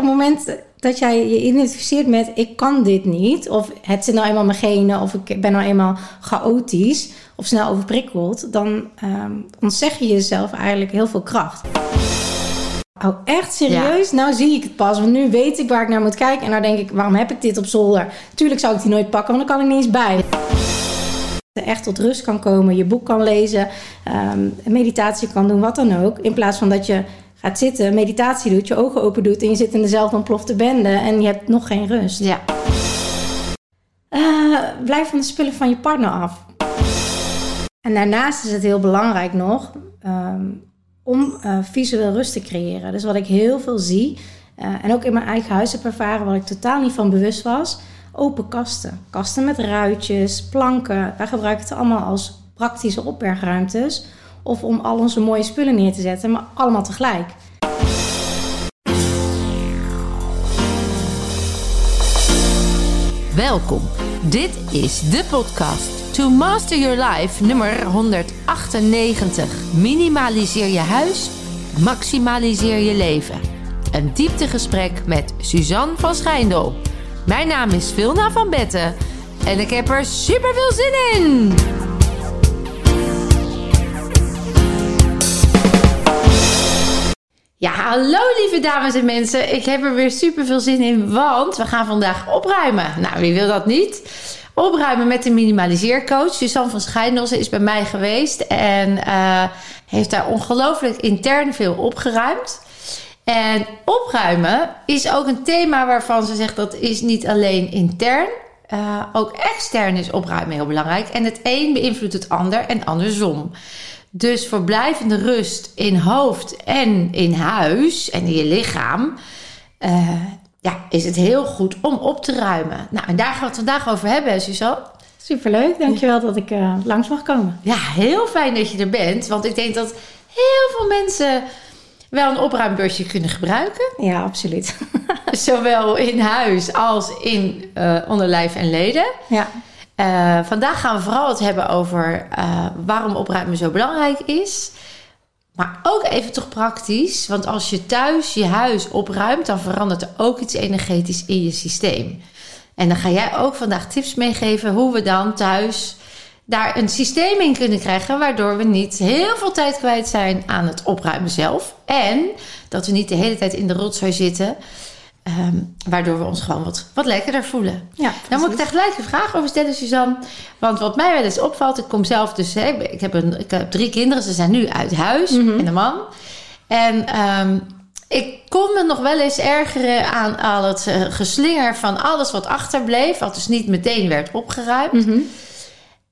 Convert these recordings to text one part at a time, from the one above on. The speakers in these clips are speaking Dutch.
het moment dat jij je identificeert met ik kan dit niet, of het zit nou eenmaal mijn genen, of ik ben nou eenmaal chaotisch of snel overprikkeld, dan um, ontzeg je jezelf eigenlijk heel veel kracht. Oh, echt serieus? Nou zie ik het pas. Want nu weet ik waar ik naar moet kijken. En nou denk ik, waarom heb ik dit op zolder? Tuurlijk zou ik die nooit pakken, want dan kan ik niet eens bij. Echt tot rust kan komen, je boek kan lezen, um, meditatie kan doen, wat dan ook. In plaats van dat je gaat zitten, meditatie doet, je ogen open doet en je zit in dezelfde ontplofte bende en je hebt nog geen rust. Ja. Uh, blijf van de spullen van je partner af. En daarnaast is het heel belangrijk nog um, om uh, visueel rust te creëren. Dus wat ik heel veel zie, uh, en ook in mijn eigen huis heb ervaren, waar ik totaal niet van bewust was, open kasten. Kasten met ruitjes, planken. Wij gebruiken het allemaal als praktische opbergruimtes of om al onze mooie spullen neer te zetten, maar allemaal tegelijk. Welkom. Dit is de podcast To Master Your Life nummer 198. Minimaliseer je huis, maximaliseer je leven. Een dieptegesprek met Suzanne van Schijndel. Mijn naam is Vilna van Betten en ik heb er super veel zin in. Ja, hallo lieve dames en mensen. Ik heb er weer super veel zin in, want we gaan vandaag opruimen. Nou, wie wil dat niet? Opruimen met de minimaliseercoach. Suzanne van Schijndel, ze is bij mij geweest en uh, heeft daar ongelooflijk intern veel opgeruimd. En opruimen is ook een thema waarvan ze zegt dat is niet alleen intern, uh, ook extern is opruimen heel belangrijk. En het een beïnvloedt het ander en andersom. Dus voor blijvende rust in hoofd en in huis en in je lichaam, uh, ja, is het heel goed om op te ruimen. Nou, en daar gaan we het vandaag over hebben, Suzanne. Superleuk, dankjewel dat ik uh, langs mag komen. Ja, heel fijn dat je er bent, want ik denk dat heel veel mensen wel een opruimbusje kunnen gebruiken. Ja, absoluut. Zowel in huis als in uh, onderlijf en leden. Ja. Uh, vandaag gaan we vooral het hebben over uh, waarom opruimen zo belangrijk is. Maar ook even toch praktisch. Want als je thuis je huis opruimt, dan verandert er ook iets energetisch in je systeem. En dan ga jij ook vandaag tips meegeven hoe we dan thuis daar een systeem in kunnen krijgen. Waardoor we niet heel veel tijd kwijt zijn aan het opruimen zelf. En dat we niet de hele tijd in de rotzooi zitten. Um, waardoor we ons gewoon wat, wat lekkerder voelen. Ja, Dan moet ik daar gelijk een vraag over stellen, Suzanne. Want wat mij wel eens opvalt, ik kom zelf dus... Hè, ik, heb een, ik heb drie kinderen, ze zijn nu uit huis mm -hmm. en een man. En um, ik kon me nog wel eens ergeren aan al het uh, geslinger van alles wat achterbleef. Wat dus niet meteen werd opgeruimd. Mhm. Mm -hmm.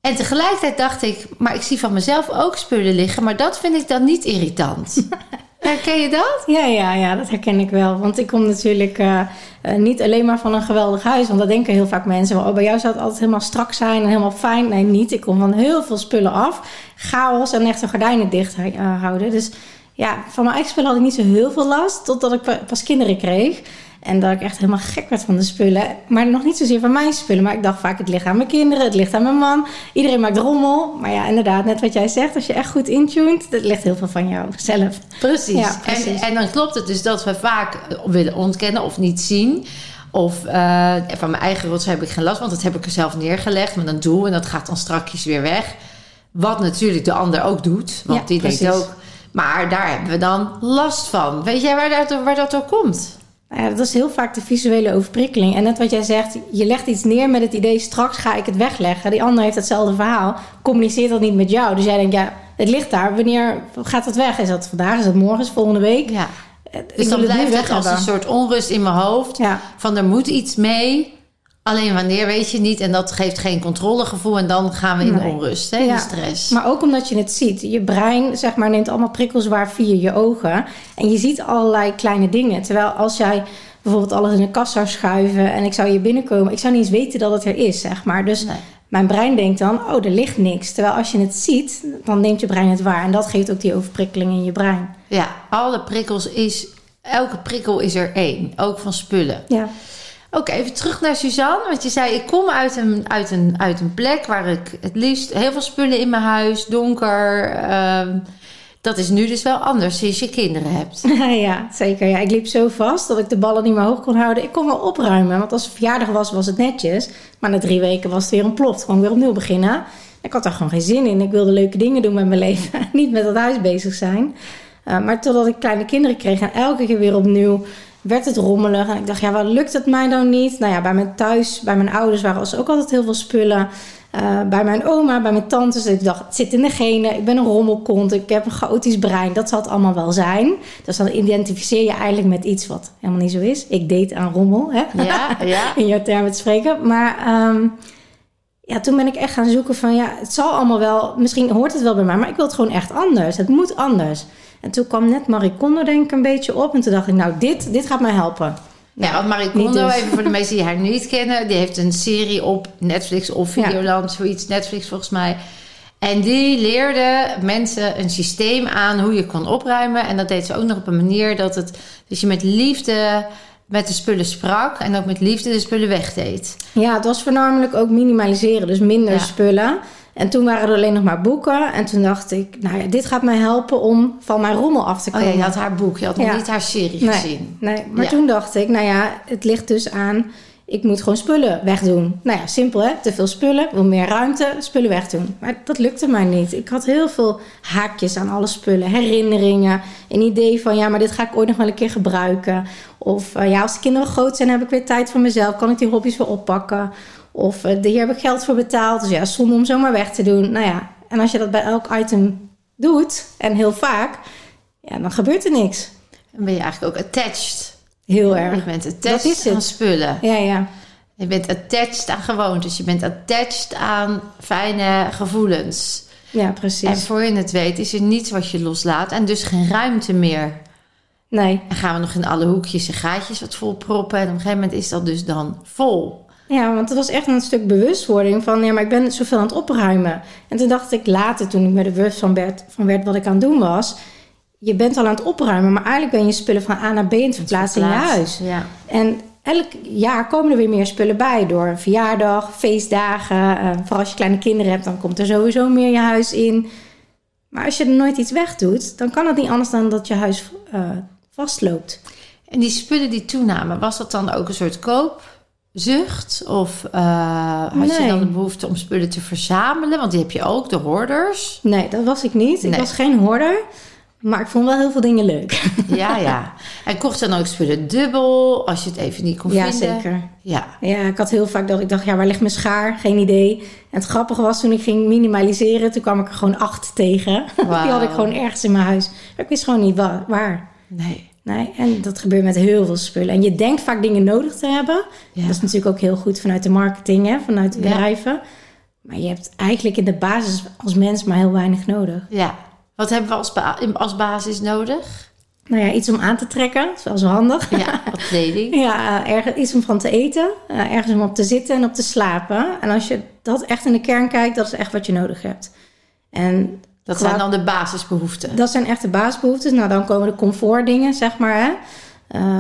En tegelijkertijd dacht ik, maar ik zie van mezelf ook spullen liggen. Maar dat vind ik dan niet irritant. Herken je dat? Ja, ja, ja, dat herken ik wel. Want ik kom natuurlijk uh, uh, niet alleen maar van een geweldig huis. Want dat denken heel vaak mensen. Oh, bij jou zou het altijd helemaal strak zijn en helemaal fijn. Nee, niet. Ik kom van heel veel spullen af. Chaos en echt gordijnen dicht uh, houden. Dus ja, van mijn eigen spullen had ik niet zo heel veel last. Totdat ik pas kinderen kreeg. En dat ik echt helemaal gek werd van de spullen. Maar nog niet zozeer van mijn spullen. Maar ik dacht vaak, het ligt aan mijn kinderen, het ligt aan mijn man. Iedereen maakt rommel. Maar ja, inderdaad, net wat jij zegt. Als je echt goed intuned, dat ligt heel veel van jou zelf. Precies. Ja, precies. En, en, dan klopt het dus dat we vaak willen ontkennen of niet zien. Of uh, van mijn eigen rots heb ik geen last, want dat heb ik er zelf neergelegd met een doel. En dat gaat dan strakjes weer weg. Wat natuurlijk de ander ook doet. Want ja, die precies. denkt ook... Maar daar hebben we dan last van. Weet jij waar dat, waar dat door komt? Nou ja, dat is heel vaak de visuele overprikkeling. En net wat jij zegt, je legt iets neer met het idee... straks ga ik het wegleggen. Die ander heeft hetzelfde verhaal. Communiceert dat niet met jou. Dus jij denkt, ja, het ligt daar. Wanneer gaat het weg? Is dat vandaag? Is dat morgen? Is volgende week? Ja. Dus dan blijft het als een soort onrust in mijn hoofd. Ja. Van er moet iets mee. Alleen wanneer weet je niet. En dat geeft geen controlegevoel. En dan gaan we in nee. onrust, hè, in stress. Maar ook omdat je het ziet. Je brein zeg maar, neemt allemaal prikkels waar via je ogen. En je ziet allerlei kleine dingen. Terwijl als jij bijvoorbeeld alles in een kast zou schuiven... en ik zou hier binnenkomen... ik zou niet eens weten dat het er is, zeg maar. Dus nee. mijn brein denkt dan, oh, er ligt niks. Terwijl als je het ziet, dan neemt je brein het waar. En dat geeft ook die overprikkeling in je brein. Ja, alle prikkels is... Elke prikkel is er één. Ook van spullen. Ja. Okay, even terug naar Suzanne. Want je zei, ik kom uit een, uit, een, uit een plek waar ik het liefst heel veel spullen in mijn huis, donker. Uh, dat is nu dus wel anders sinds je kinderen hebt. ja, zeker. Ja, ik liep zo vast dat ik de ballen niet meer hoog kon houden. Ik kon wel opruimen, want als het verjaardag was, was het netjes. Maar na drie weken was het weer ontploft. Gewoon weer opnieuw beginnen. Ik had daar gewoon geen zin in. Ik wilde leuke dingen doen met mijn leven. niet met het huis bezig zijn. Uh, maar totdat ik kleine kinderen kreeg en elke keer weer opnieuw werd het rommelig. En ik dacht, ja, wat lukt het mij nou niet? Nou ja, bij mijn thuis, bij mijn ouders waren er ook altijd heel veel spullen. Uh, bij mijn oma, bij mijn tantes. Dus ik dacht, het zit in de genen. Ik ben een rommelkont. Ik heb een chaotisch brein. Dat zal het allemaal wel zijn. Dus dan identificeer je eigenlijk met iets wat helemaal niet zo is. Ik deed aan rommel, hè? Ja, ja. in jouw termen te spreken. Maar um, ja, toen ben ik echt gaan zoeken van... ja, het zal allemaal wel... misschien hoort het wel bij mij... maar ik wil het gewoon echt anders. Het moet anders. En toen kwam net Marie Kondo denk ik een beetje op. En toen dacht ik, nou, dit, dit gaat mij helpen. Ja, want Marie Kondo, dus. even voor de mensen die haar niet kennen... die heeft een serie op Netflix of Videoland, ja. zoiets. Netflix volgens mij. En die leerde mensen een systeem aan hoe je kon opruimen. En dat deed ze ook nog op een manier dat het... dus je met liefde met de spullen sprak en ook met liefde de spullen wegdeed. Ja, het was voornamelijk ook minimaliseren, dus minder ja. spullen. En toen waren er alleen nog maar boeken. En toen dacht ik, nou ja, dit gaat mij helpen om van mijn rommel af te komen. Oh ja, je had haar boek, je had nog niet haar serie nee, gezien. Nee, maar ja. toen dacht ik, nou ja, het ligt dus aan... ik moet gewoon spullen wegdoen. Nou ja, simpel hè, te veel spullen, wil meer ruimte, spullen wegdoen. Maar dat lukte mij niet. Ik had heel veel haakjes aan alle spullen, herinneringen. Een idee van, ja, maar dit ga ik ooit nog wel een keer gebruiken. Of uh, ja, als de kinderen groot zijn, heb ik weer tijd voor mezelf. Kan ik die hobby's weer oppakken? Of uh, hier heb ik geld voor betaald. Dus ja, zonde om zomaar weg te doen. Nou ja, en als je dat bij elk item doet, en heel vaak, ja, dan gebeurt er niks. Dan ben je eigenlijk ook attached. Heel erg. Je bent attached dat is aan spullen. Ja, ja. Je bent attached aan gewoontes. Je bent attached aan fijne gevoelens. Ja, precies. En voor je het weet is er niets wat je loslaat. En dus geen ruimte meer. Nee. En gaan we nog in alle hoekjes en gaatjes wat vol proppen. En op een gegeven moment is dat dus dan vol. Ja, want het was echt een stuk bewustwording van... ja, maar ik ben zoveel aan het opruimen. En toen dacht ik later, toen ik me er bewust van werd, van werd wat ik aan het doen was... je bent al aan het opruimen, maar eigenlijk ben je spullen van A naar B... in het verplaatsen in je huis. Ja. En elk jaar komen er weer meer spullen bij... door een verjaardag, feestdagen. Uh, vooral als je kleine kinderen hebt, dan komt er sowieso meer je huis in. Maar als je er nooit iets wegdoet... dan kan het niet anders dan dat je huis uh, vastloopt. En die spullen die toenamen, was dat dan ook een soort koop zucht? Of uh, had nee. je dan de behoefte om spullen te verzamelen? Want die heb je ook, de hoorders. Nee, dat was ik niet. Nee. Ik was geen hoorder. Maar ik vond wel heel veel dingen leuk. Ja, ja. En kocht dan ook spullen dubbel als je het even niet kon ja, vinden? Zeker. Ja, Ja, ik had heel vaak dat ik dacht, ja, waar ligt mijn schaar? Geen idee. En het grappige was, toen ik ging minimaliseren, toen kwam ik er gewoon acht tegen. Wow. Die had ik gewoon ergens in mijn huis. Maar ik wist gewoon niet waar. waar. Nee. Nee, en dat gebeurt met heel veel spullen. En je denkt vaak dingen nodig te hebben. Ja. Dat is natuurlijk ook heel goed vanuit de marketing, hè, vanuit de bedrijven. Ja. Maar je hebt eigenlijk in de basis als mens maar heel weinig nodig. Ja. Wat hebben we als, ba als basis nodig? Nou ja, iets om aan te trekken. Dat is wel zo handig. Ja, wat kleding. ja, uh, ergens, iets om van te eten. Uh, ergens om op te zitten en op te slapen. En als je dat echt in de kern kijkt, dat is echt wat je nodig hebt. En dat zijn dan de basisbehoeften. Dat zijn echt de basisbehoeftes. Nou, dan komen de comfortdingen, zeg maar. Hè.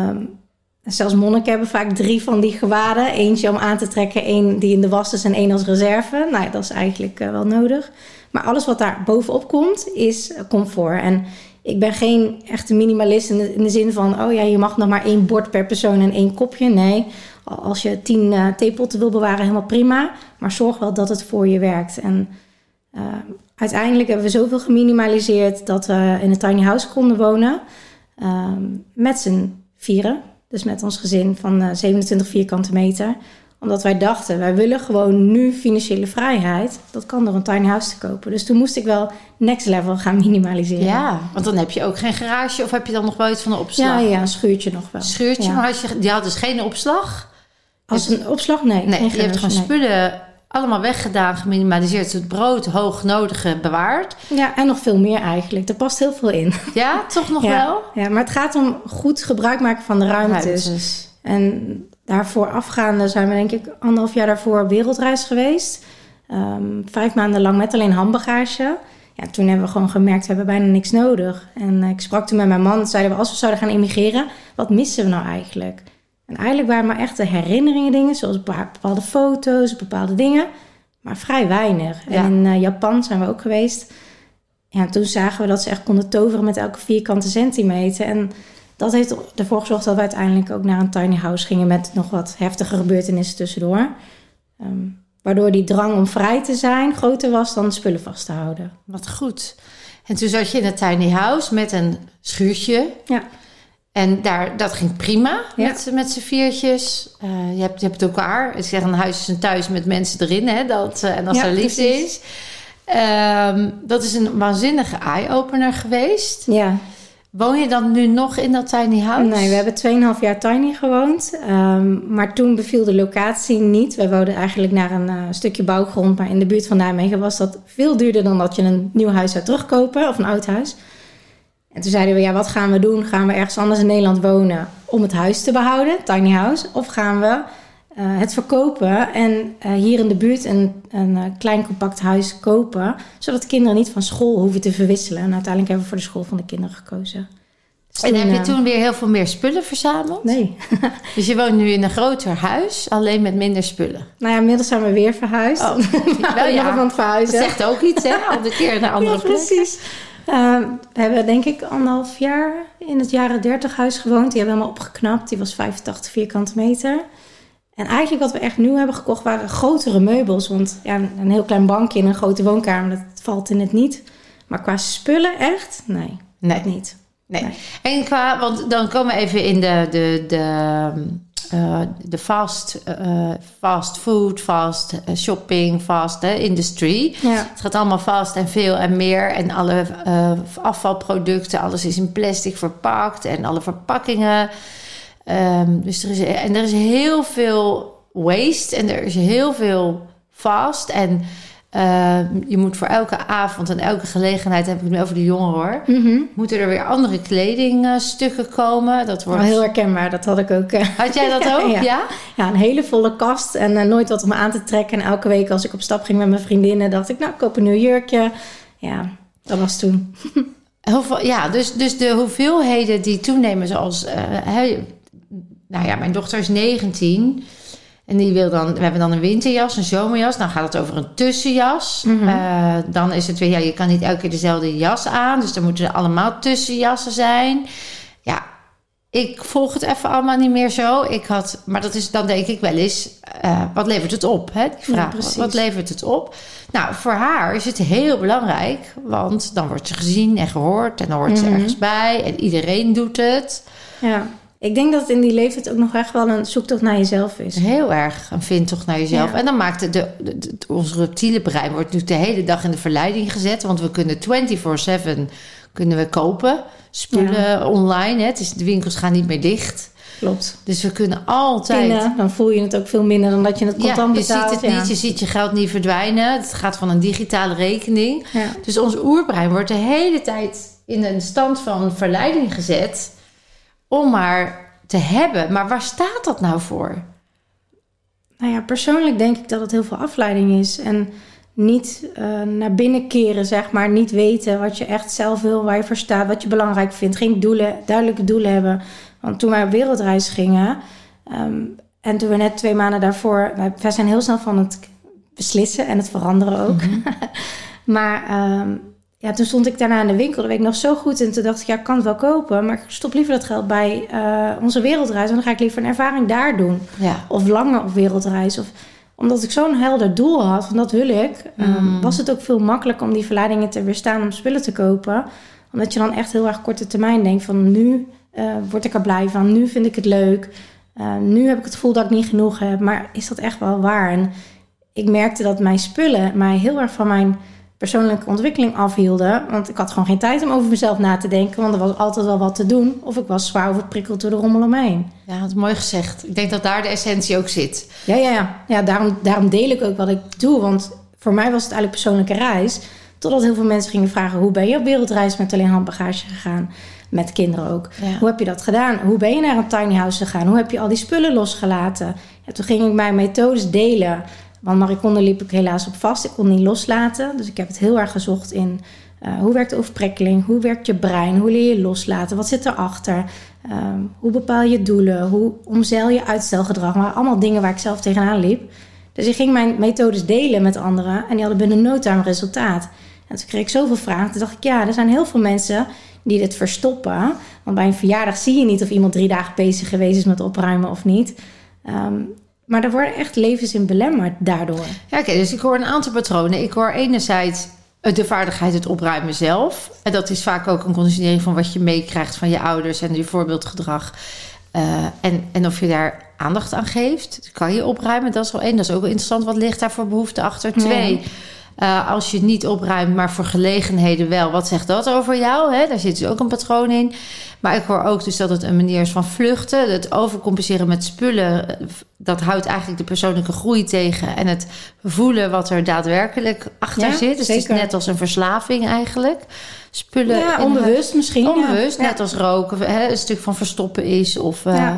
Um, zelfs monniken hebben vaak drie van die gewaden. Eentje om aan te trekken, één die in de was is en één als reserve. Nou, dat is eigenlijk uh, wel nodig. Maar alles wat daar bovenop komt, is comfort. En ik ben geen echte minimalist in de, in de zin van... oh ja, je mag nog maar één bord per persoon en één kopje. Nee, als je tien uh, theepotten wil bewaren, helemaal prima. Maar zorg wel dat het voor je werkt. En... Uh, uiteindelijk hebben we zoveel geminimaliseerd dat we in een tiny house konden wonen. Um, met z'n vieren. Dus met ons gezin van uh, 27 vierkante meter. Omdat wij dachten, wij willen gewoon nu financiële vrijheid. Dat kan door een tiny house te kopen. Dus toen moest ik wel next level gaan minimaliseren. Ja, want dan heb je ook geen garage. Of heb je dan nog wel iets van een opslag? Ja, ja een schuurtje nog wel. Schuurtje, ja. maar je, die had dus geen opslag? Als een opslag? Nee. Nee, geen je hebt gewoon nee. spullen allemaal weggedaan, geminimaliseerd. Het brood hoognodige bewaard. Ja, en nog veel meer eigenlijk. Er past heel veel in. Ja, toch nog ja, wel? Ja, maar het gaat om goed gebruik maken van de ruimtes. Ruimtes. En daarvoor afgaande zijn we denk ik anderhalf jaar daarvoor op wereldreis geweest. Um, vijf maanden lang met alleen handbagage. Ja, toen hebben we gewoon gemerkt, we hebben bijna niks nodig. En uh, ik sprak toen met mijn man, zeiden we als we zouden gaan emigreren, wat missen we nou eigenlijk? En eigenlijk waren maar echt de herinneringen dingen, zoals bepaalde foto's, bepaalde dingen, maar vrij weinig. Ja. En in uh, Japan zijn we ook geweest. ja, toen zagen we dat ze echt konden toveren met elke vierkante centimeter. En dat heeft ervoor gezorgd dat we uiteindelijk ook naar een tiny house gingen met nog wat heftige gebeurtenissen tussendoor. Ehm, waardoor die drang om vrij te zijn groter was dan spullen vast te houden. Wat goed. En toen zat je in een tiny house met een schuurtje. Ja. En daar, dat ging prima Ja. met, met z'n viertjes. Eh, je, hebt, je hebt elkaar. Ik zeg, een huis is een thuis met mensen erin. Hè, dat, eh, en als Ja, er liefde precies. is. Ehm, dat is een waanzinnige eye-opener geweest. Ja, Woon je dan nu nog in dat tiny house? nee, we hebben 2,5 jaar tiny gewoond. Ehm, maar toen beviel de locatie niet. We woonden eigenlijk naar een eh, stukje bouwgrond. Maar in de buurt van Nijmegen was dat veel duurder dan dat je een nieuw huis zou terugkopen. Of een oud huis. En toen zeiden we, ja, wat gaan we doen? Gaan we ergens anders in Nederland wonen om het huis te behouden, tiny house? Of gaan we eh, het verkopen en eh, hier in de buurt een, een eh, klein compact huis kopen, zodat de kinderen niet van school hoeven te verwisselen? En uiteindelijk hebben we voor de school van de kinderen gekozen. Dus En heb je toen weer heel veel meer spullen verzameld? Nee. Dus je woont nu in een groter huis, alleen met minder spullen. nou ja, inmiddels zijn we weer verhuisd. Oh, nou, wel ja. Het Dat verhuizen. zegt ook iets, hè? Al de keer naar andere ja, plekken. precies. Eh, we hebben denk ik anderhalf jaar in het jaren 30 huis gewoond. Die hebben we helemaal opgeknapt. Die was 85 vierkante meter. En eigenlijk wat we echt nieuw hebben gekocht waren grotere meubels. Want ja, een een heel klein bankje in een grote woonkamer, dat valt in het niet. Maar qua spullen echt, nee, Nee. dat niet. Nee. Nee. En qua, want dan komen we even in de, de, de, eh, de fast, eh, fast food, fast eh, shopping, fast industry. Ja, Het gaat allemaal vast en veel en meer. En alle afvalproducten, alles is in plastic verpakt en alle verpakkingen. Ehm, dus er is, en er is heel veel waste en er is heel veel fast. En eh, je moet voor elke avond en elke gelegenheid, heb ik het nu over de jongeren hoor, Mhm. moeten er weer andere kledingstukken komen. Dat wordt... heel herkenbaar. Dat had ik ook. eh, Had jij dat ook? Ja. ja? Ja, een hele volle kast en eh, nooit wat om aan te trekken. En elke week als ik op stap ging met mijn vriendinnen, dacht ik, nou, ik koop een nieuw jurkje. Ja, dat was toen. Heel veel, ja, dus, dus de hoeveelheden die toenemen, zoals. hè, nou ja, mijn dochter is 19. En die wil dan. We hebben dan een winterjas, een zomerjas. Dan gaat het over een tussenjas. Mhm. Eh, dan is het weer. Ja, je kan niet elke keer dezelfde jas aan. Dus dan moeten er allemaal tussenjassen zijn. Ja, ik volg het even allemaal niet meer zo. Ik had, maar dat is, dan denk ik wel eens, eh, wat levert het op? Hè? Die vraag, wat, levert het op? Nou, voor haar is het heel belangrijk, want dan wordt ze gezien en gehoord en dan hoort ze Mhm. ergens bij en iedereen doet het. Ja, ik denk dat het in die leeftijd ook nog echt wel een zoektocht naar jezelf is. Heel erg een vindtocht naar jezelf. Ja. En dan maakt de, de, de- ons reptiele brein wordt nu de hele dag in de verleiding gezet, want we kunnen 24/7 kunnen we kopen spullen online. Hè? Het is, de winkels gaan niet meer dicht. Klopt. Dus we kunnen altijd. Pinnen, dan voel je het ook veel minder dan dat je het contant ja, je betaalt. ziet het ja. niet, je ziet je geld niet verdwijnen. Het gaat van een digitale rekening. Ja. Dus ons oerbrein wordt de hele tijd in een stand van verleiding gezet om maar te hebben. Maar waar staat dat nou voor? Nou ja, persoonlijk denk ik dat het heel veel afleiding is. En niet eh, naar binnen keren, zeg maar. Niet weten wat je echt zelf wil, waar je voor staat, wat je belangrijk vindt. Geen doelen, duidelijke doelen hebben. Want toen wij op wereldreis gingen... ehm, en toen we net twee maanden daarvoor... Wij, wij zijn heel snel van het beslissen en het veranderen ook. maar ehm, ja, toen stond ik daarna in de winkel. Dat weet ik nog zo goed. En toen dacht ik, ja, ik kan het wel kopen. Maar ik stop liever dat geld bij eh, onze wereldreis. En dan ga ik liever een ervaring daar doen Ja. of langer op wereldreis. Of omdat ik zo'n helder doel had, van dat wil ik, ehm, Mm. was het ook veel makkelijker om die verleidingen te weerstaan om spullen te kopen. Omdat je dan echt heel erg korte termijn denkt van nu eh, word ik er blij van, nu vind ik het leuk. Eh, nu heb ik het gevoel dat ik niet genoeg heb, maar is dat echt wel waar? En ik merkte dat mijn spullen mij heel erg van mijn persoonlijke ontwikkeling afhielden. Want ik had gewoon geen tijd om over mezelf na te denken, want er was altijd wel wat te doen. Of ik was zwaar overprikkeld door de rommel omheen. ja, dat is mooi gezegd. Ik denk dat daar de essentie ook zit. Ja, ja, ja. ja daarom, daarom deel ik ook wat ik doe. Want voor mij was het eigenlijk persoonlijke reis. Totdat heel veel mensen gingen vragen... hoe ben je op wereldreis met alleen handbagage gegaan? Met kinderen ook. Ja. Hoe heb je dat gedaan? Hoe ben je naar een tiny house gegaan? Hoe heb je al die spullen losgelaten? Ja, toen ging ik mijn methodes delen. Want Mariconde liep ik helaas op vast. Ik kon niet loslaten. Dus ik heb het heel erg gezocht in... eh, hoe werkt de overprikkeling? Hoe werkt je brein? Hoe leer je loslaten? Wat zit erachter? Ehm hoe bepaal je doelen? Hoe omzeil je uitstelgedrag? Maar allemaal dingen waar ik zelf tegenaan liep. Dus ik ging mijn methodes delen met anderen. En die hadden binnen no time resultaat. En toen kreeg ik zoveel vragen. Toen dacht ik, ja, er zijn heel veel mensen die dit verstoppen. Want bij een verjaardag zie je niet of iemand drie dagen bezig geweest is met opruimen of niet. Ehm, maar er worden echt levens in belemmerd daardoor. Ja, oké, dus ik hoor een aantal patronen. Ik hoor enerzijds de vaardigheid het opruimen zelf. En dat is vaak ook een conditionering van wat je meekrijgt van je ouders en je voorbeeldgedrag. Uh, en, en of je daar aandacht aan geeft. Kan je opruimen? Dat is wel één. Dat is ook wel interessant. Wat ligt daar voor behoefte achter? Twee. Uh, als je het niet opruimt, maar voor gelegenheden wel. Wat zegt dat over jou? Hè? Daar zit dus ook een patroon in. Maar ik hoor ook dus dat het een manier is van vluchten. Het overcompenseren met spullen. Dat houdt eigenlijk de persoonlijke groei tegen. En het voelen wat er daadwerkelijk achter zit. Dus het is net als een verslaving eigenlijk. Spullen. Ja, onbewust misschien. Onbewust, net als roken. Hè, een stuk van verstoppen is. Of, uh,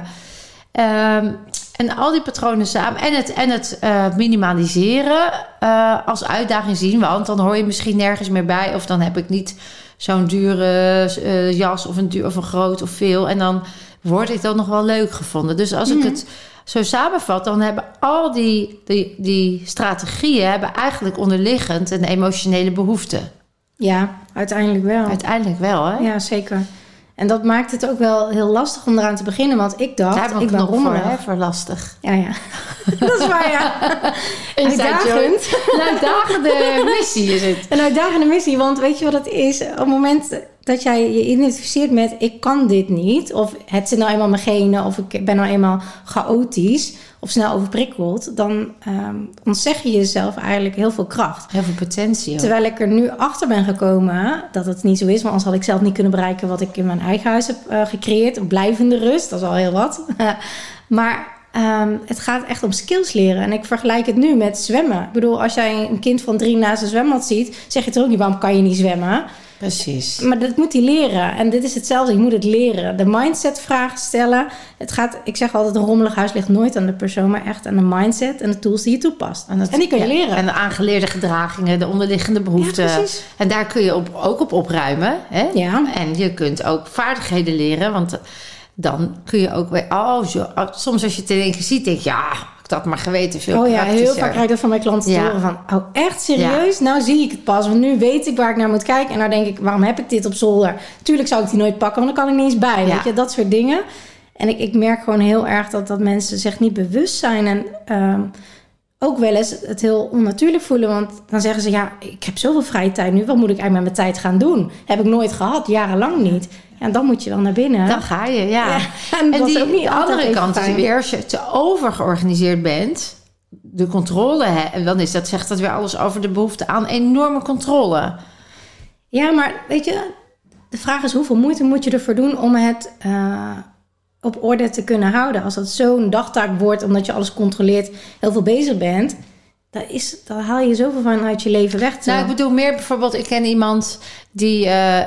um, en al die patronen samen. En het, en het uh, minimaliseren uh, als uitdaging zien. Want dan hoor je misschien nergens meer bij. Of dan heb ik niet zo'n dure uh, jas of een, duur, of een groot of veel. En dan word ik dat nog wel leuk gevonden. Dus als ik het zo samenvat, dan hebben al die, die, die strategieën hebben eigenlijk onderliggend een emotionele behoefte. Ja, uiteindelijk wel. Uiteindelijk wel, hè? Ja, zeker. En dat maakt het ook wel heel lastig om eraan te beginnen. Want ik dacht, ik ben rommelig. Voor, hè, voor lastig. Ja, ja. dat is waar, ja. Uitdagend. Een uitdagende missie is het. Een uitdagende missie. Want weet je wat het is? Op het moment dat jij je identificeert met... ik kan dit niet. Of het zit nou eenmaal mijn genen. Of ik ben nou eenmaal chaotisch of snel overprikkeld, dan um, ontzeg je jezelf eigenlijk heel veel kracht. Heel veel potentie. Ook. Terwijl ik er nu achter ben gekomen dat het niet zo is, want anders had ik zelf niet kunnen bereiken wat ik in mijn eigen huis heb uh, gecreëerd. Een blijvende rust, dat is al heel wat. maar um, het gaat echt om skills leren. En ik vergelijk het nu met zwemmen. Ik bedoel, als jij een kind van drie naast een zwembad ziet, zeg je toch ook niet waarom kan je niet zwemmen? Precies. Maar dat moet hij leren. En dit is hetzelfde. Je moet het leren. De mindset vragen stellen. Het gaat, ik zeg altijd, een rommelig huis ligt nooit aan de persoon, maar echt aan de mindset en de tools die je toepast. En, dat, en die kun je ja, leren. En de aangeleerde gedragingen, de onderliggende behoeften. Ja, precies. En daar kun je op, ook op opruimen. Hè? Ja. En je kunt ook vaardigheden leren. Want dan kun je ook weer. Oh, zo, soms als je het in één keer ziet, denk je, ja, dat maar geweten veel Oh ja, heel vaak krijg ik dat van mijn klanten te horen van... oh, echt serieus? Ja. Nou zie ik het pas, want nu weet ik waar ik naar moet kijken. En dan denk ik, waarom heb ik dit op zolder? Tuurlijk zou ik die nooit pakken, want dan kan ik niet eens bij. Ja. Weet je, dat soort dingen. En ik, ik merk gewoon heel erg dat, dat mensen zich niet bewust zijn. En um, ook wel eens het heel onnatuurlijk voelen. Want dan zeggen ze, ja, ik heb zoveel vrije tijd nu. Wat moet ik eigenlijk met mijn tijd gaan doen? Heb ik nooit gehad, jarenlang niet. Ja, en dan moet je wel naar binnen. Dan ga je, ja. ja en, en die ook niet andere kant is weer, als je te overgeorganiseerd bent, de controle, hè, dan is dat, zegt dat weer alles over de behoefte aan enorme controle. Ja, maar weet je, de vraag is hoeveel moeite moet je ervoor doen om het uh, op orde te kunnen houden? Als dat zo'n dagtaak wordt, omdat je alles controleert, heel veel bezig bent, daar, is, daar haal je zoveel van uit je leven weg. Nou, ik bedoel meer bijvoorbeeld, ik ken iemand die... Uh,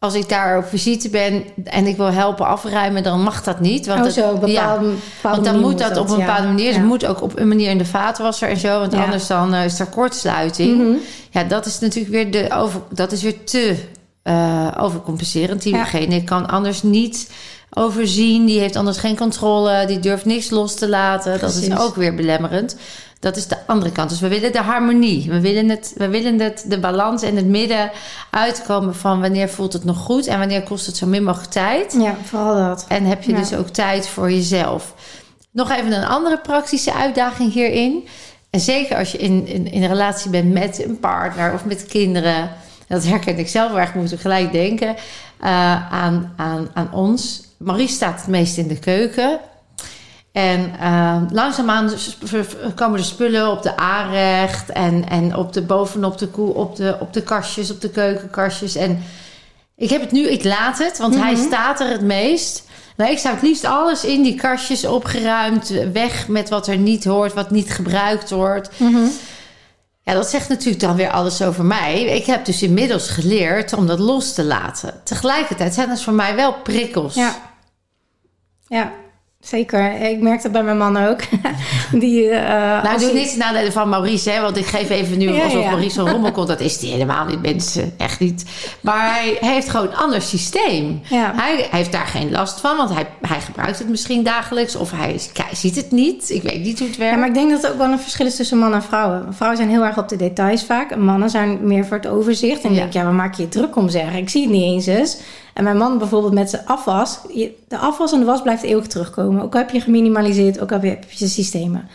als ik daar op visite ben en ik wil helpen afruimen, dan mag dat niet. Want oh, zo, bepaalde, ja, bepaalde want dan moet dat, op een bepaalde manier. Ja. Het moet ook op een manier in de vaatwasser en zo. Want Ja. anders dan uh, is er kortsluiting. Mhm. Ja, dat is natuurlijk weer, de over, dat is weer te uh, overcompenserend. Diegene kan anders niet overzien. Die heeft anders geen controle. Die durft niks los te laten. Dat is ook weer belemmerend. Dat is de andere kant. Dus we willen de harmonie. We willen, het, we willen het, de balans in het midden uitkomen van wanneer voelt het nog goed en wanneer kost het zo min mogelijk tijd. Ja, vooral dat. En heb je Ja. dus ook tijd voor jezelf. Nog even een andere praktische uitdaging hierin. En zeker als je in, in, in een relatie bent met een partner of met kinderen. Dat herken ik zelf erg, moet ik gelijk denken uh, aan, aan, aan ons. Marie staat het meest in de keuken. En uh, langzaamaan komen de spullen op de aanrecht en, en op de, bovenop de koe, op de, op de kastjes, op de keukenkastjes. En ik heb het nu, ik laat het, want mm -hmm. hij staat er het meest. Nou, ik zou het liefst alles in die kastjes opgeruimd, weg met wat er niet hoort, wat niet gebruikt wordt. Mm -hmm. Ja, dat zegt natuurlijk dan weer alles over mij. Ik heb dus inmiddels geleerd om dat los te laten. Tegelijkertijd zijn dat voor mij wel prikkels. Ja. Ja. Zeker. Ik merk dat bij mijn man ook. Die, uh, nou, doe niet nadelen van Maurice, hè, want ik geef even nu ja, alsof ja. Maurice van Rommel komt. Dat is die helemaal niet, mensen. Echt niet. Maar hij heeft gewoon een ander systeem. Ja. Hij, heeft daar geen last van, want hij, hij gebruikt het misschien dagelijks. Of hij, hij ziet het niet. Ik weet niet hoe het werkt. Ja, maar ik denk dat er ook wel een verschil is tussen mannen en vrouwen. Vrouwen zijn heel erg op de details vaak. En mannen zijn meer voor het overzicht. En denk, ja, waar maak je je druk om zeggen? Ik zie het niet eens eens. En mijn man bijvoorbeeld met zijn afwas. De afwas en de was blijft eeuwig terugkomen. Ook heb je geminimaliseerd, ook al heb je systemen.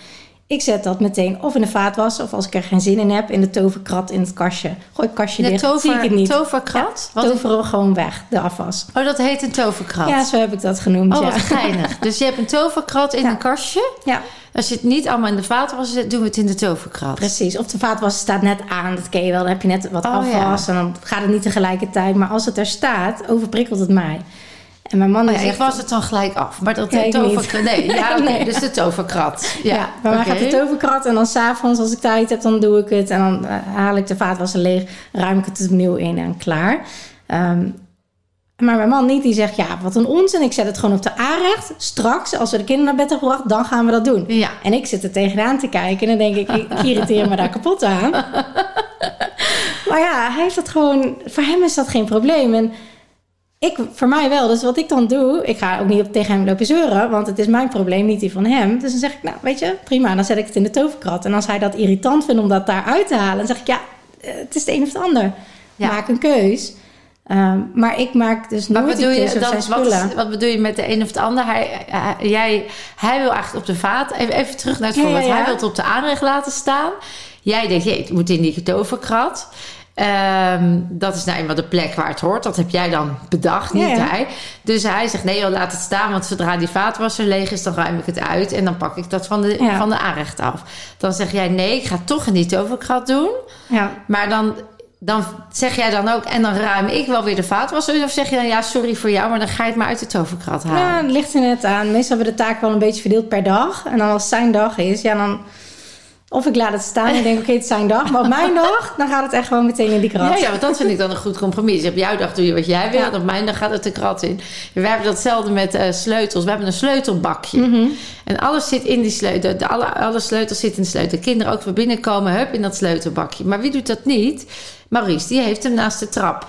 Ik zet dat meteen of in de vaatwas, of als ik er geen zin in heb, in de toverkrat in het kastje. Gooi het kastje de dicht, tover, zie ik het niet. toverkrat? Ja, toveren we gewoon weg, de afwas. Oh, dat heet een toverkrat? Ja, zo heb ik dat genoemd, Oh, ja. wat geinig. dus je hebt een toverkrat in Ja. een kastje. Ja, Als je het niet allemaal in de vaatwas zet, doen we het in de toverkrat. precies. Of de vaatwas staat net aan, dat ken je wel. Dan heb je net wat Oh, afwas en dan gaat het niet tegelijkertijd. Maar als het er staat, overprikkelt het mij. En mijn man Oh ja, zegt... was het dan gelijk af. Maar dat ik toverkrat... Nee, ja, oké. Nee. Dus de toverkrat. Ja, Ja, bij mij oké. gaat de toverkrat en dan s'avonds als ik tijd heb, dan doe ik het. En dan eh, haal ik de vaatwasser leeg, ruim ik het opnieuw in en klaar. Ehm, maar mijn man niet, die zegt, ja, wat een onzin. Ik zet het gewoon op de aanrecht. Straks, als we de kinderen naar bed hebben gebracht, dan gaan we dat doen. Ja. En ik zit er tegenaan te kijken en dan denk ik, ik irriteer me daar kapot aan. maar ja, hij heeft dat gewoon, voor hem is dat geen probleem. En ik, voor mij wel. Dus wat ik dan doe, ik ga ook niet op tegen hem lopen zeuren, want het is mijn probleem, niet die van hem. Dus dan zeg ik, nou, weet je, prima, dan zet ik het in de toverkrat. En als hij dat irritant vindt om dat daar uit te halen, dan zeg ik, ja, eh, het is het een of het ander. Ja. Maak een keus. Ehm, maar ik maak dus nooit bedoel die je, dan, wat, is, wat bedoel je met de een of het ander? Hij, hij, jij, hij wil eigenlijk op de vaat... Even, even terug naar het voorbeeld. ja, ja. Hij wil het op de aanrecht laten staan. Jij denkt, jee, het moet in die toverkrat. Ehm, dat is nou eenmaal de plek waar het hoort. Dat heb jij dan bedacht, niet hij. Dus hij zegt, nee joh, laat het staan. Want zodra die vaatwasser leeg is, dan ruim ik het uit. En dan pak ik dat van de, Ja. van de aanrecht af. Dan zeg jij, nee, ik ga toch die toverkrat doen. Ja. Maar dan, dan zeg jij dan ook, en dan ruim ik wel weer de vaatwasser. Of zeg je dan, ja, sorry voor jou, maar dan ga je het maar uit de toverkrat halen. Ja, het ligt er net aan. Meestal hebben we de taak wel een beetje verdeeld per dag. En dan als zijn dag is, ja dan... Of ik laat het staan en denk, oké, het is zijn dag. Maar op mijn dag, dan gaat het echt gewoon meteen in die krat. Ja, ja, want dat vind ik dan een goed compromis. Op jouw dag doe je wat jij wil, Ja. op mijn dag gaat het de krat in. We hebben datzelfde met eh, sleutels. We hebben een sleutelbakje. Mhm. En alles zit in die sleutel. De, alle, alle sleutels zitten in de sleutel. Kinderen ook weer binnenkomen, hup, in dat sleutelbakje. Maar wie doet dat niet? Maurice, die heeft hem naast de trap.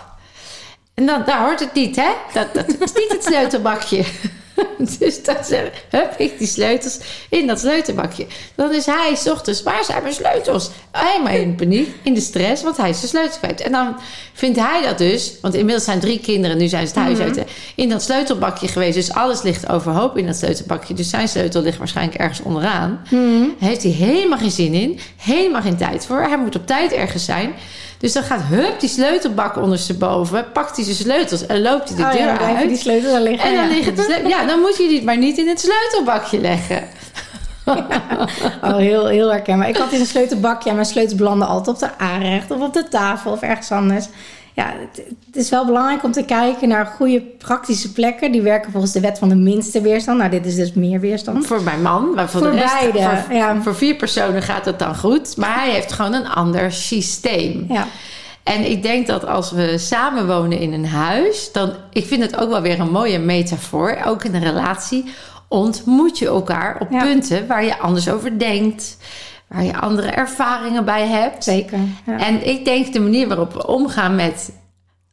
En dan, daar hoort het niet, hè? Dat, dat is niet het sleutelbakje. Dus dan hup, ik die sleutels in dat sleutelbakje. Dan is hij, s ochtends, waar zijn mijn sleutels? Helemaal in paniek, in de stress, want hij is de sleutels kwijt. En dan vindt hij dat dus, want inmiddels zijn drie kinderen, nu zijn ze het huis uit, hè, in dat sleutelbakje geweest. Dus alles ligt overhoop in dat sleutelbakje. Dus zijn sleutel ligt waarschijnlijk ergens onderaan. Daar heeft hij helemaal geen zin in, helemaal geen tijd voor. Hij moet op tijd ergens zijn. Dus dan gaat hup die sleutelbak ondersteboven, pakt hij zijn sleutels en loopt hij de Oh deur ja, dan uit. die sleutels er liggen. En dan ja. liggen de sleutel- Ja, dan moet je die maar niet in het sleutelbakje leggen. Oh, heel, heel herkenbaar. Ik had in een sleutelbakje en mijn sleutels belanden altijd op de aanrecht of op de tafel of ergens anders. Ja, het, het is wel belangrijk om te kijken naar goede praktische plekken. Die werken volgens de wet van de minste weerstand. Nou, dit is dus meer weerstand. Voor mijn man, maar voor, Voor de rest, beide, voor, ja. voor vier personen gaat het dan goed. Maar hij heeft gewoon een ander systeem. Ja, En ik denk dat als we samen wonen in een huis, dan, ik vind het ook wel weer een mooie metafoor, ook in een relatie, ontmoet je elkaar op Ja. punten waar je anders over denkt, waar je andere ervaringen bij hebt. zeker. Ja. En ik denk de manier waarop we omgaan met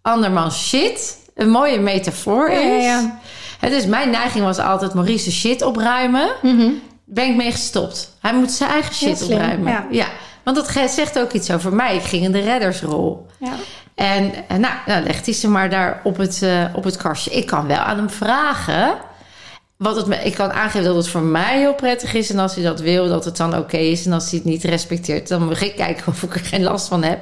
andermans shit een mooie metafoor is. ja, ja. Dus mijn neiging was altijd Maurice shit opruimen. Mhm. Ben ik mee gestopt. Hij moet zijn eigen shit opruimen. ja. Want dat zegt ook iets over mij. Ik ging in de reddersrol. Ja. En eh, nou, nou legt hij ze maar daar op het, eh, op het kastje. Ik kan wel aan hem vragen. Wat het, me- ik kan aangeven dat het voor mij heel prettig is. En als hij dat wil, dat het dan oké is. En als hij het niet respecteert, dan moet ik kijken of ik er geen last van heb.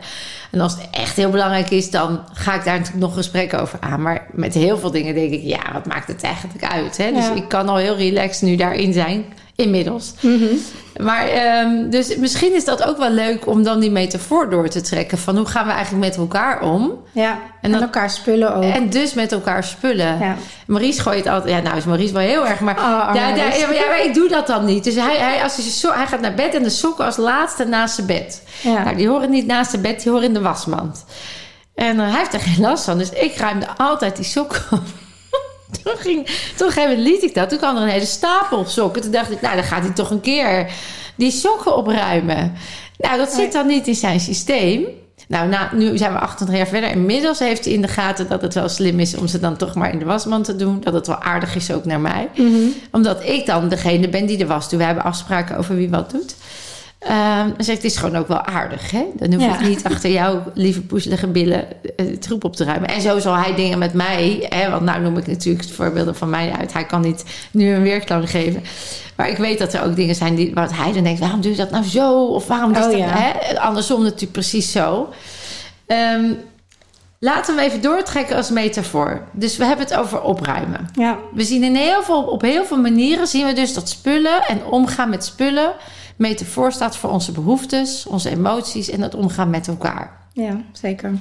En als het echt heel belangrijk is, dan ga ik daar natuurlijk nog gesprek over aan. Maar met heel veel dingen denk ik, ja, wat maakt het eigenlijk uit? Hè? Dus Ja. ik kan al heel relaxed nu daarin zijn. Inmiddels. Mhm. Maar ehm, dus misschien is dat ook wel leuk om dan die metafoor door te trekken. Van hoe gaan we eigenlijk met elkaar om? ja. En, dat- elkaar spullen ook. En dus met elkaar spullen. Ja. Maurice gooit altijd... Ja, nou is Maurice wel heel erg, maar... Oh, arme ja, ja, maar- ik doe dat dan niet. Dus hij, hij, als hij, so- hij gaat naar bed en de sokken als laatste naast zijn bed. Ja. Nou, die horen niet naast zijn bed, die horen in de wasmand. En eh, hij heeft er geen last van. Dus ik ruimde altijd die sokken op. Toen, ging, toen een gegeven moment liet ik dat. Toen kwam er een hele stapel sokken. Toen dacht ik, nou, dan gaat hij toch een keer die sokken opruimen. Nou, dat zit dan niet in zijn systeem. Nou, nou, nu zijn we 28 jaar verder. Inmiddels heeft hij in de gaten dat het wel slim is om ze dan toch maar in de wasmand te doen. Dat het wel aardig is ook naar mij. Omdat ik dan degene ben die de was doet. We hebben afspraken over wie wat doet. Ehm dan zeg ik, het is gewoon ook wel aardig, hè? Dan hoef Ja. ik niet achter jouw lieve poezelige billen eh, het troep op te ruimen. En zo zal hij dingen met mij, hè? Want nou noem ik natuurlijk het voorbeelden van mij uit. Hij kan niet nu een weerklank geven. Maar ik weet dat er ook dingen zijn die, wat hij dan denkt, waarom doe je dat nou zo? Of waarom is Oh, dat, ja. hè? Andersom natuurlijk precies zo. Ehm, laten we even doortrekken als metafoor. Dus we hebben het over opruimen. Ja, We zien in heel veel, op heel veel manieren zien we dus dat spullen en omgaan met spullen metafoor staat voor onze behoeftes, onze emoties en het omgaan met elkaar. ja, zeker.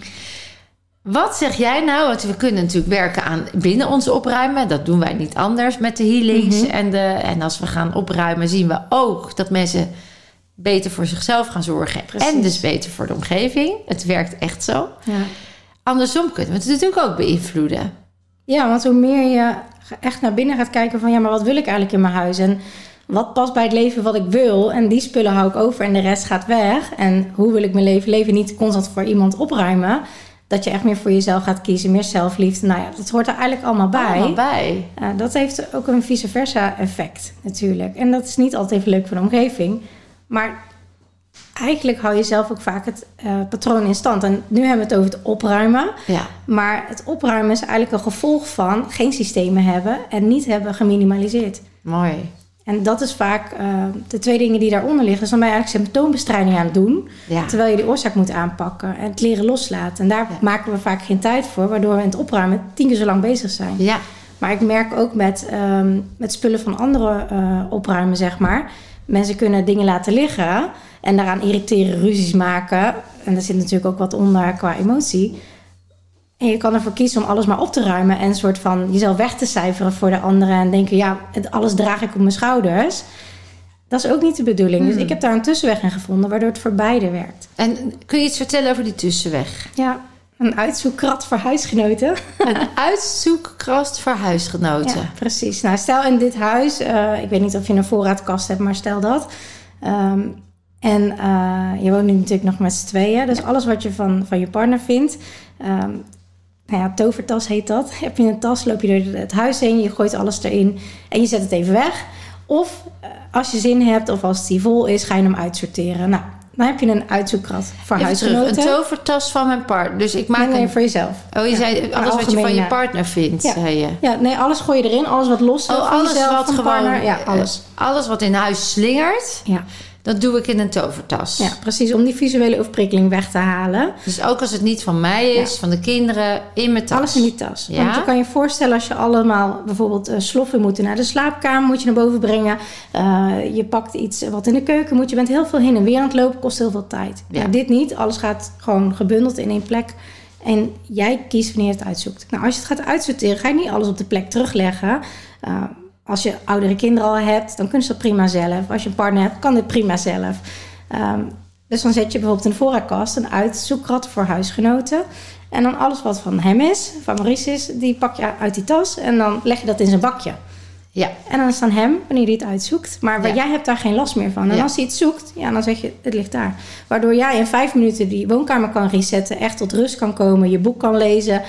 Wat zeg jij nou? Want we kunnen natuurlijk werken aan binnen ons opruimen. Dat doen wij niet anders met de healings. en, de, en als we gaan opruimen, zien we ook dat mensen beter voor zichzelf gaan zorgen. Precies. En dus beter voor de omgeving. Het werkt echt zo. Ja. Andersom kunnen we het natuurlijk ook beïnvloeden. Ja, want hoe meer je echt naar binnen gaat kijken van ja, maar wat wil ik eigenlijk in mijn huis? En wat past bij het leven wat ik wil? En die spullen hou ik over en de rest gaat weg. En hoe wil ik mijn leven leven? Niet constant voor iemand opruimen. Dat je echt meer voor jezelf gaat kiezen, meer zelfliefde. Nou ja, dat hoort er eigenlijk allemaal bij. Allemaal bij. Uh, dat heeft ook een vice versa effect natuurlijk. En dat is niet altijd even leuk voor de omgeving. Maar eigenlijk hou je zelf ook vaak het uh, patroon in stand. En nu hebben we het over het opruimen. Ja. Maar het opruimen is eigenlijk een gevolg van geen systemen hebben en niet hebben geminimaliseerd. Mooi. En dat is vaak uh, de twee dingen die daaronder liggen. Dus dan ben je eigenlijk symptoombestrijding aan het doen. Ja. Terwijl je die oorzaak moet aanpakken en het leren loslaten. En daar Ja. maken we vaak geen tijd voor. Waardoor we in het opruimen tien keer zo lang bezig zijn. Ja. Maar ik merk ook met, um, met spullen van anderen uh, opruimen, zeg maar. Mensen kunnen dingen laten liggen en daaraan irriteren, ruzies maken. En daar zit natuurlijk ook wat onder qua emotie. En je kan ervoor kiezen om alles maar op te ruimen en een soort van jezelf weg te cijferen voor de anderen. En denken, ja, het, alles draag ik op mijn schouders. Dat is ook niet de bedoeling. Hmm. Dus ik heb daar een tussenweg in gevonden, waardoor het voor beide werkt. En kun je iets vertellen over die tussenweg? Ja, een uitzoekkrat voor huisgenoten. Een uitzoekkrast voor huisgenoten. Ja, precies. Nou, stel in dit huis, uh, ik weet niet of je een voorraadkast hebt, maar stel dat. Um, en uh, je woont nu natuurlijk nog met z'n tweeën. Dus alles wat je van, van je partner vindt. Um, nou ja, tovertas heet dat. Heb je een tas, loop je door het huis heen, je gooit alles erin en je zet het even weg. Of uh, als je zin hebt of als die vol is, ga je hem uitsorteren. Nou, dan heb je een uitzoekkrat voor Even huisgenoten. Terug, een tovertas van mijn partner. Dus ik maak nee, nee, een... voor jezelf. Oh, je ja, zei alles wat je van je partner vindt, ja. zei je. Ja, nee, alles gooi je erin. Alles wat los oh, alles jezelf, wat gewoon, partner. Ja, alles. Uh, alles wat in huis slingert. Ja. Dat doe ik in een tovertas. Ja, precies. Om die visuele overprikkeling weg te halen. Dus ook als het niet van mij is, ja. van de kinderen, in mijn tas. Alles in die tas. Ja? Want je kan je voorstellen als je allemaal bijvoorbeeld uh, sloffen moeten naar de slaapkamer, moet je naar boven brengen. Uh, je pakt iets wat in de keuken moet. Je bent heel veel heen en weer aan het lopen, kost heel veel tijd. Ja. Nou, dit niet. Alles gaat gewoon gebundeld in één plek. En jij kiest wanneer je het uitzoekt. Nou, als je het gaat uitsorteren, ga je niet alles op de plek terugleggen. Uh, als je oudere kinderen al hebt, dan kunnen ze dat prima zelf. Als je een partner hebt, kan dit prima zelf. Um, dus dan zet je bijvoorbeeld in de voorraadkast een uitzoekrad voor huisgenoten. En dan alles wat van hem is, van Maurice is, die pak je uit die tas en dan leg je dat in zijn bakje. Ja. En dan is het aan hem wanneer hij het uitzoekt. Maar Ja. jij hebt daar geen last meer van. En Ja. als hij het zoekt, ja, dan zeg je, het ligt daar. Waardoor jij in vijf minuten die woonkamer kan resetten, echt tot rust kan komen, je boek kan lezen,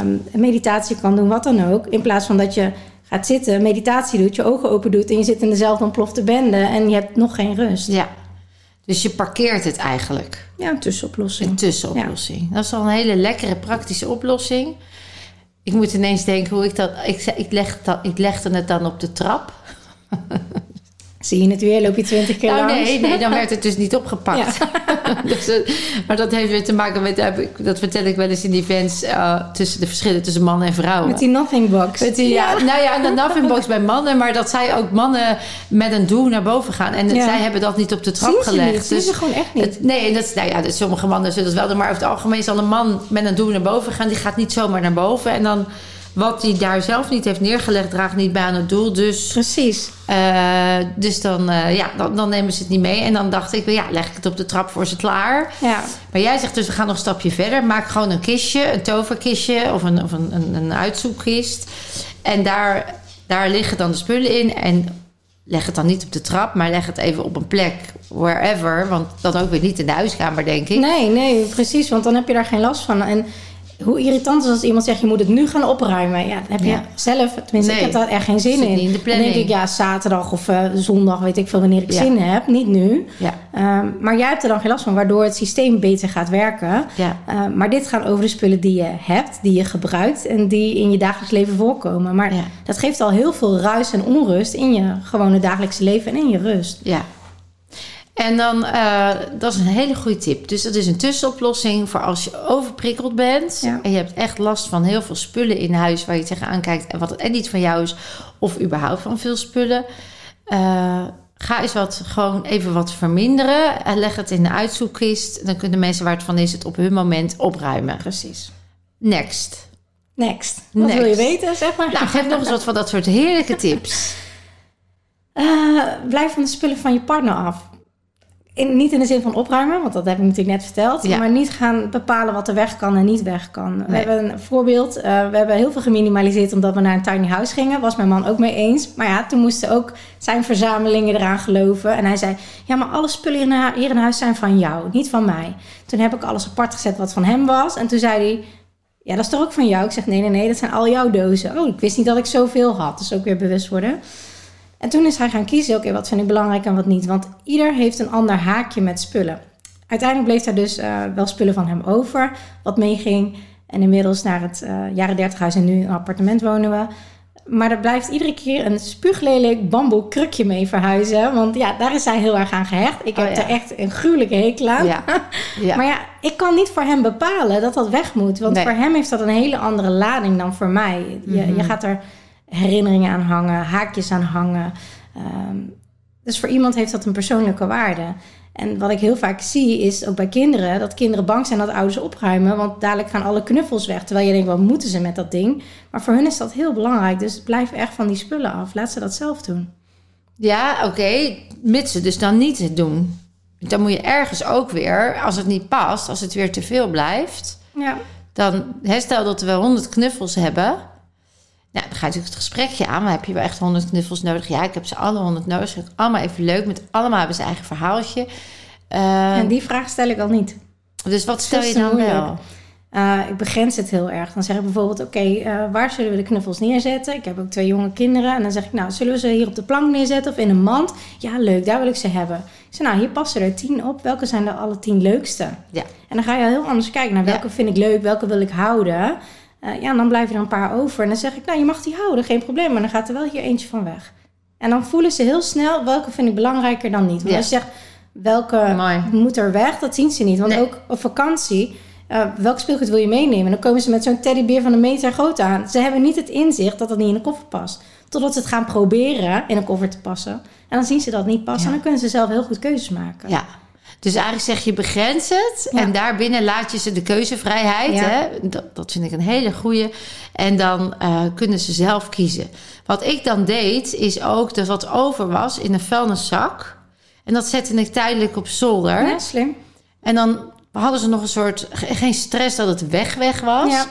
um, meditatie kan doen, wat dan ook. In plaats van dat je gaat zitten, meditatie doet, je ogen open doet en je zit in dezelfde ontplofte bende en je hebt nog geen rust. ja. Dus je parkeert het eigenlijk. Ja, een tussenoplossing. Een tussenoplossing. Dat is al een hele lekkere praktische oplossing. Ik moet ineens denken hoe ik dat... Ik, ik, leg, dat, ik legde het dan op de trap. Zie je het weer, loop je twintig keer Nou langs. nee, nee, dan werd het dus niet opgepakt. dus, eh, maar dat heeft weer te maken met... ik- Dat vertel ik wel eens in die events... eh, tussen de verschillen tussen mannen en vrouwen. Met die nothing box. Met die, ja. nou ja, de nothing box bij mannen, maar dat zij ook mannen met een doel naar boven gaan. En Ja. zij hebben dat niet op de trap Zien gelegd. niet, zien ze gewoon echt niet. Het- nee, en dat, nou ja, dat, sommige mannen zullen het wel doen, maar over het algemeen zal een man met een doel naar boven gaan. Die gaat niet zomaar naar boven. En dan wat hij daar zelf niet heeft neergelegd, draagt niet bij aan het doel. Dus, Precies. eh, dus dan, eh, ja, dan, dan nemen ze het niet mee. En dan dacht ik, ja, leg ik het op de trap voor ze klaar. Ja. Maar jij zegt dus, we gaan nog een stapje verder. Maak gewoon een kistje, een toverkistje of een, of een, een, een uitzoekkist. En daar, daar liggen dan de spullen in. En leg het dan niet op de trap, maar leg het even op een plek, wherever. Want dan ook weer niet in de huiskamer, denk ik. Nee, nee, precies. Want dan heb je daar geen last van. En hoe irritant is als iemand zegt, je moet het nu gaan opruimen. Ja, heb je Ja. zelf, tenminste, Nee, ik heb daar echt geen zin in. niet in de dan denk ik, ja, zaterdag of eh, zondag, weet ik veel wanneer ik Ja. zin heb. Niet nu. Ja, Ehm, maar jij hebt er dan geen last van, waardoor het systeem beter gaat werken. ja, Uh, maar dit gaat over de spullen die je hebt, die je gebruikt en die in je dagelijks leven voorkomen. Maar dat geeft al heel veel ruis en onrust in je gewone dagelijkse leven en in je rust. ja. En dan, eh, dat is een hele goede tip. Dus dat is een tussenoplossing voor als je overprikkeld bent. Ja. En je hebt echt last van heel veel spullen in huis waar je tegenaan kijkt. En wat het en niet van jou is. Of überhaupt van veel spullen. Eh, ga eens wat, gewoon even wat verminderen. En leg het in de uitzoekkist. Dan kunnen mensen waar het van is het op hun moment opruimen. Precies. Next. Next. Wat Next. wil je weten, zeg maar? Nou, geef nog eens wat van dat soort heerlijke tips. Eh, blijf van de spullen van je partner af. In, niet in de zin van opruimen, want dat heb ik natuurlijk net verteld. Ja. Maar niet gaan bepalen wat er weg kan en niet weg kan. We hebben een voorbeeld. eh, we hebben heel veel geminimaliseerd omdat we naar een tiny house gingen. Was mijn man ook mee eens. Maar ja, toen moesten ook zijn verzamelingen eraan geloven. En hij zei, ja, maar alle spullen hier in, hier in huis zijn van jou, niet van mij. Toen heb ik alles apart gezet wat van hem was. En toen zei hij, ja, dat is toch ook van jou? Ik zeg, nee, nee, nee, dat zijn al jouw dozen. Oh, ik wist niet dat ik zoveel had. Dus ook weer bewust worden. En toen is hij gaan kiezen, oké, wat vind ik belangrijk en wat niet. Want ieder heeft een ander haakje met spullen. Uiteindelijk bleef er dus eh, wel spullen van hem over, wat meeging. En inmiddels naar het eh, jaren 30 huis en nu een appartement wonen we. Maar er blijft iedere keer een spuuglelijk bamboe krukje mee verhuizen. Want ja, daar is hij heel erg aan gehecht. Ik Oh, heb ja. er echt een gruwelijke hekel aan. Ja. ja. Maar ja, ik kan niet voor hem bepalen dat dat weg moet. Want Nee. voor hem heeft dat een hele andere lading dan voor mij. Je, Mhm. je gaat er herinneringen aan hangen, haakjes aan hangen. Ehm, dus voor iemand heeft dat een persoonlijke waarde. En wat ik heel vaak zie is ook bij kinderen... dat kinderen bang zijn dat ouders opruimen... want dadelijk gaan alle knuffels weg. Terwijl je denkt, wat moeten ze met dat ding? Maar voor hun is dat heel belangrijk. Dus blijf echt van die spullen af. Laat ze dat zelf doen. Ja, oké. Mits ze dus dan niet het doen. Dan moet je ergens ook weer, als het niet past, als het weer te veel blijft, Ja, dan hè, stel dat we 100 knuffels hebben. Nou, dan ga je natuurlijk het gesprekje aan. Maar heb je wel echt 100 knuffels nodig? Ja, ik heb ze alle 100 nodig. Allemaal even leuk. Met allemaal hebben ze eigen verhaaltje. Eh, en die vraag stel ik al niet. dus wat stel veel je dan moeilijk. wel? Uh, ik begrens het heel erg. Dan zeg ik bijvoorbeeld, oké, uh, waar zullen we de knuffels neerzetten? Ik heb ook twee jonge kinderen. En dan zeg ik, nou, zullen we ze hier op de plank neerzetten of in een mand? Ja, leuk, daar wil ik ze hebben. Ik zeg, nou, hier passen er tien op. Welke zijn de alle tien leukste? Ja. En dan ga je heel anders kijken naar welke Ja. vind ik leuk, welke wil ik houden. Uh, ja, en dan blijven er een paar over. En dan zeg ik, nou, je mag die houden, geen probleem. Maar dan gaat er wel hier eentje van weg. En dan voelen ze heel snel, welke vind ik belangrijker dan niet. Want Ja. als je zegt, welke Mooi. moet er weg, dat zien ze niet. Want Nee. ook op vakantie, uh, welk speelgoed wil je meenemen? Dan komen ze met zo'n teddybeer van een meter groot aan. Ze hebben niet het inzicht dat dat niet in een koffer past. Totdat ze het gaan proberen in een koffer te passen. En dan zien ze dat niet past. Ja. En dan kunnen ze zelf heel goed keuzes maken. Ja. Dus eigenlijk zeg je begrens het Ja. en daarbinnen laat je ze de keuzevrijheid. Ja. Hè? Dat, dat vind ik een hele goeie. En dan eh, kunnen ze zelf kiezen. Wat ik dan deed, is ook dat wat over was in een vuilniszak. En dat zette ik tijdelijk op zolder. Ja, slim. En dan hadden ze nog een soort, ge- geen stress dat het weg weg was. Ja.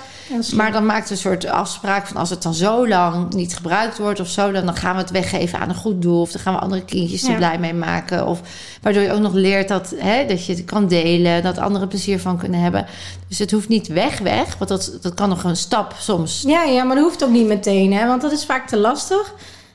Maar dan maakte een soort afspraak van als het dan zo lang niet gebruikt wordt of zo, dan, dan gaan we het weggeven aan een goed doel. Of dan gaan we andere kindjes er blij mee maken. Of waardoor je ook nog leert dat, hè, dat je het kan delen, dat anderen plezier van kunnen hebben. Dus het hoeft niet weg weg, want dat, dat kan nog een stap soms. Ja, ja, maar dat hoeft ook niet meteen, hè? want dat is vaak te lastig.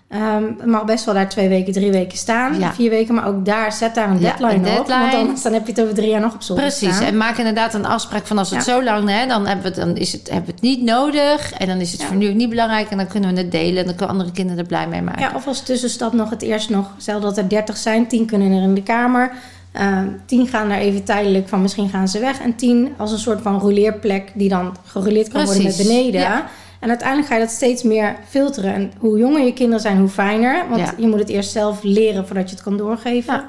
Ehm, het mag best wel daar twee weken, drie weken staan, Ja. vier weken, maar ook daar zet daar een Ja, deadline, op. Want anders dan heb je het over drie jaar nog op zolder Precies, staan. en maak inderdaad een afspraak van als het Ja. zo lang, hè, dan, hebben we, het- dan is het, hebben we het niet nodig. En dan is het voor nu ook niet belangrijk. En dan kunnen we het delen en dan kunnen andere kinderen er blij mee maken. Ja, of als tussenstap nog het eerst nog, stel dat er 30 zijn, 10 kunnen er in de kamer. Uh, 10 gaan er even tijdelijk van, misschien gaan ze weg. En 10 als een soort van rouleerplek die dan gerouleerd kan worden met Precies, beneden. En uiteindelijk ga je dat steeds meer filteren. En hoe jonger je kinderen zijn, hoe fijner. Want Ja. je moet het eerst zelf leren voordat je het kan doorgeven. Ja.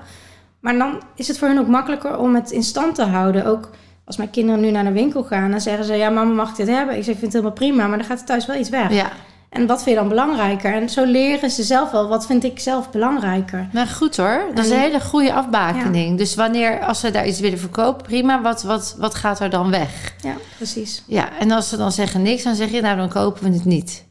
Maar dan is het voor hun ook makkelijker om het in stand te houden. Ook als mijn kinderen nu naar de winkel gaan, dan zeggen ze: Ja, mama, mag dit hebben? Ik zeg: Ik vind het helemaal prima, maar dan gaat er thuis wel iets weg. ja. En wat vind je dan belangrijker? En zo leren ze zelf wel, wat vind ik zelf belangrijker? Nou, goed hoor. Dat is En- een hele goede afbakening. Dus wanneer, als ze daar iets willen verkopen, prima. Wat, wat, wat gaat er dan weg? Ja, precies. Ja, en als ze dan zeggen niks, dan zeg je, nou, dan kopen we het niet.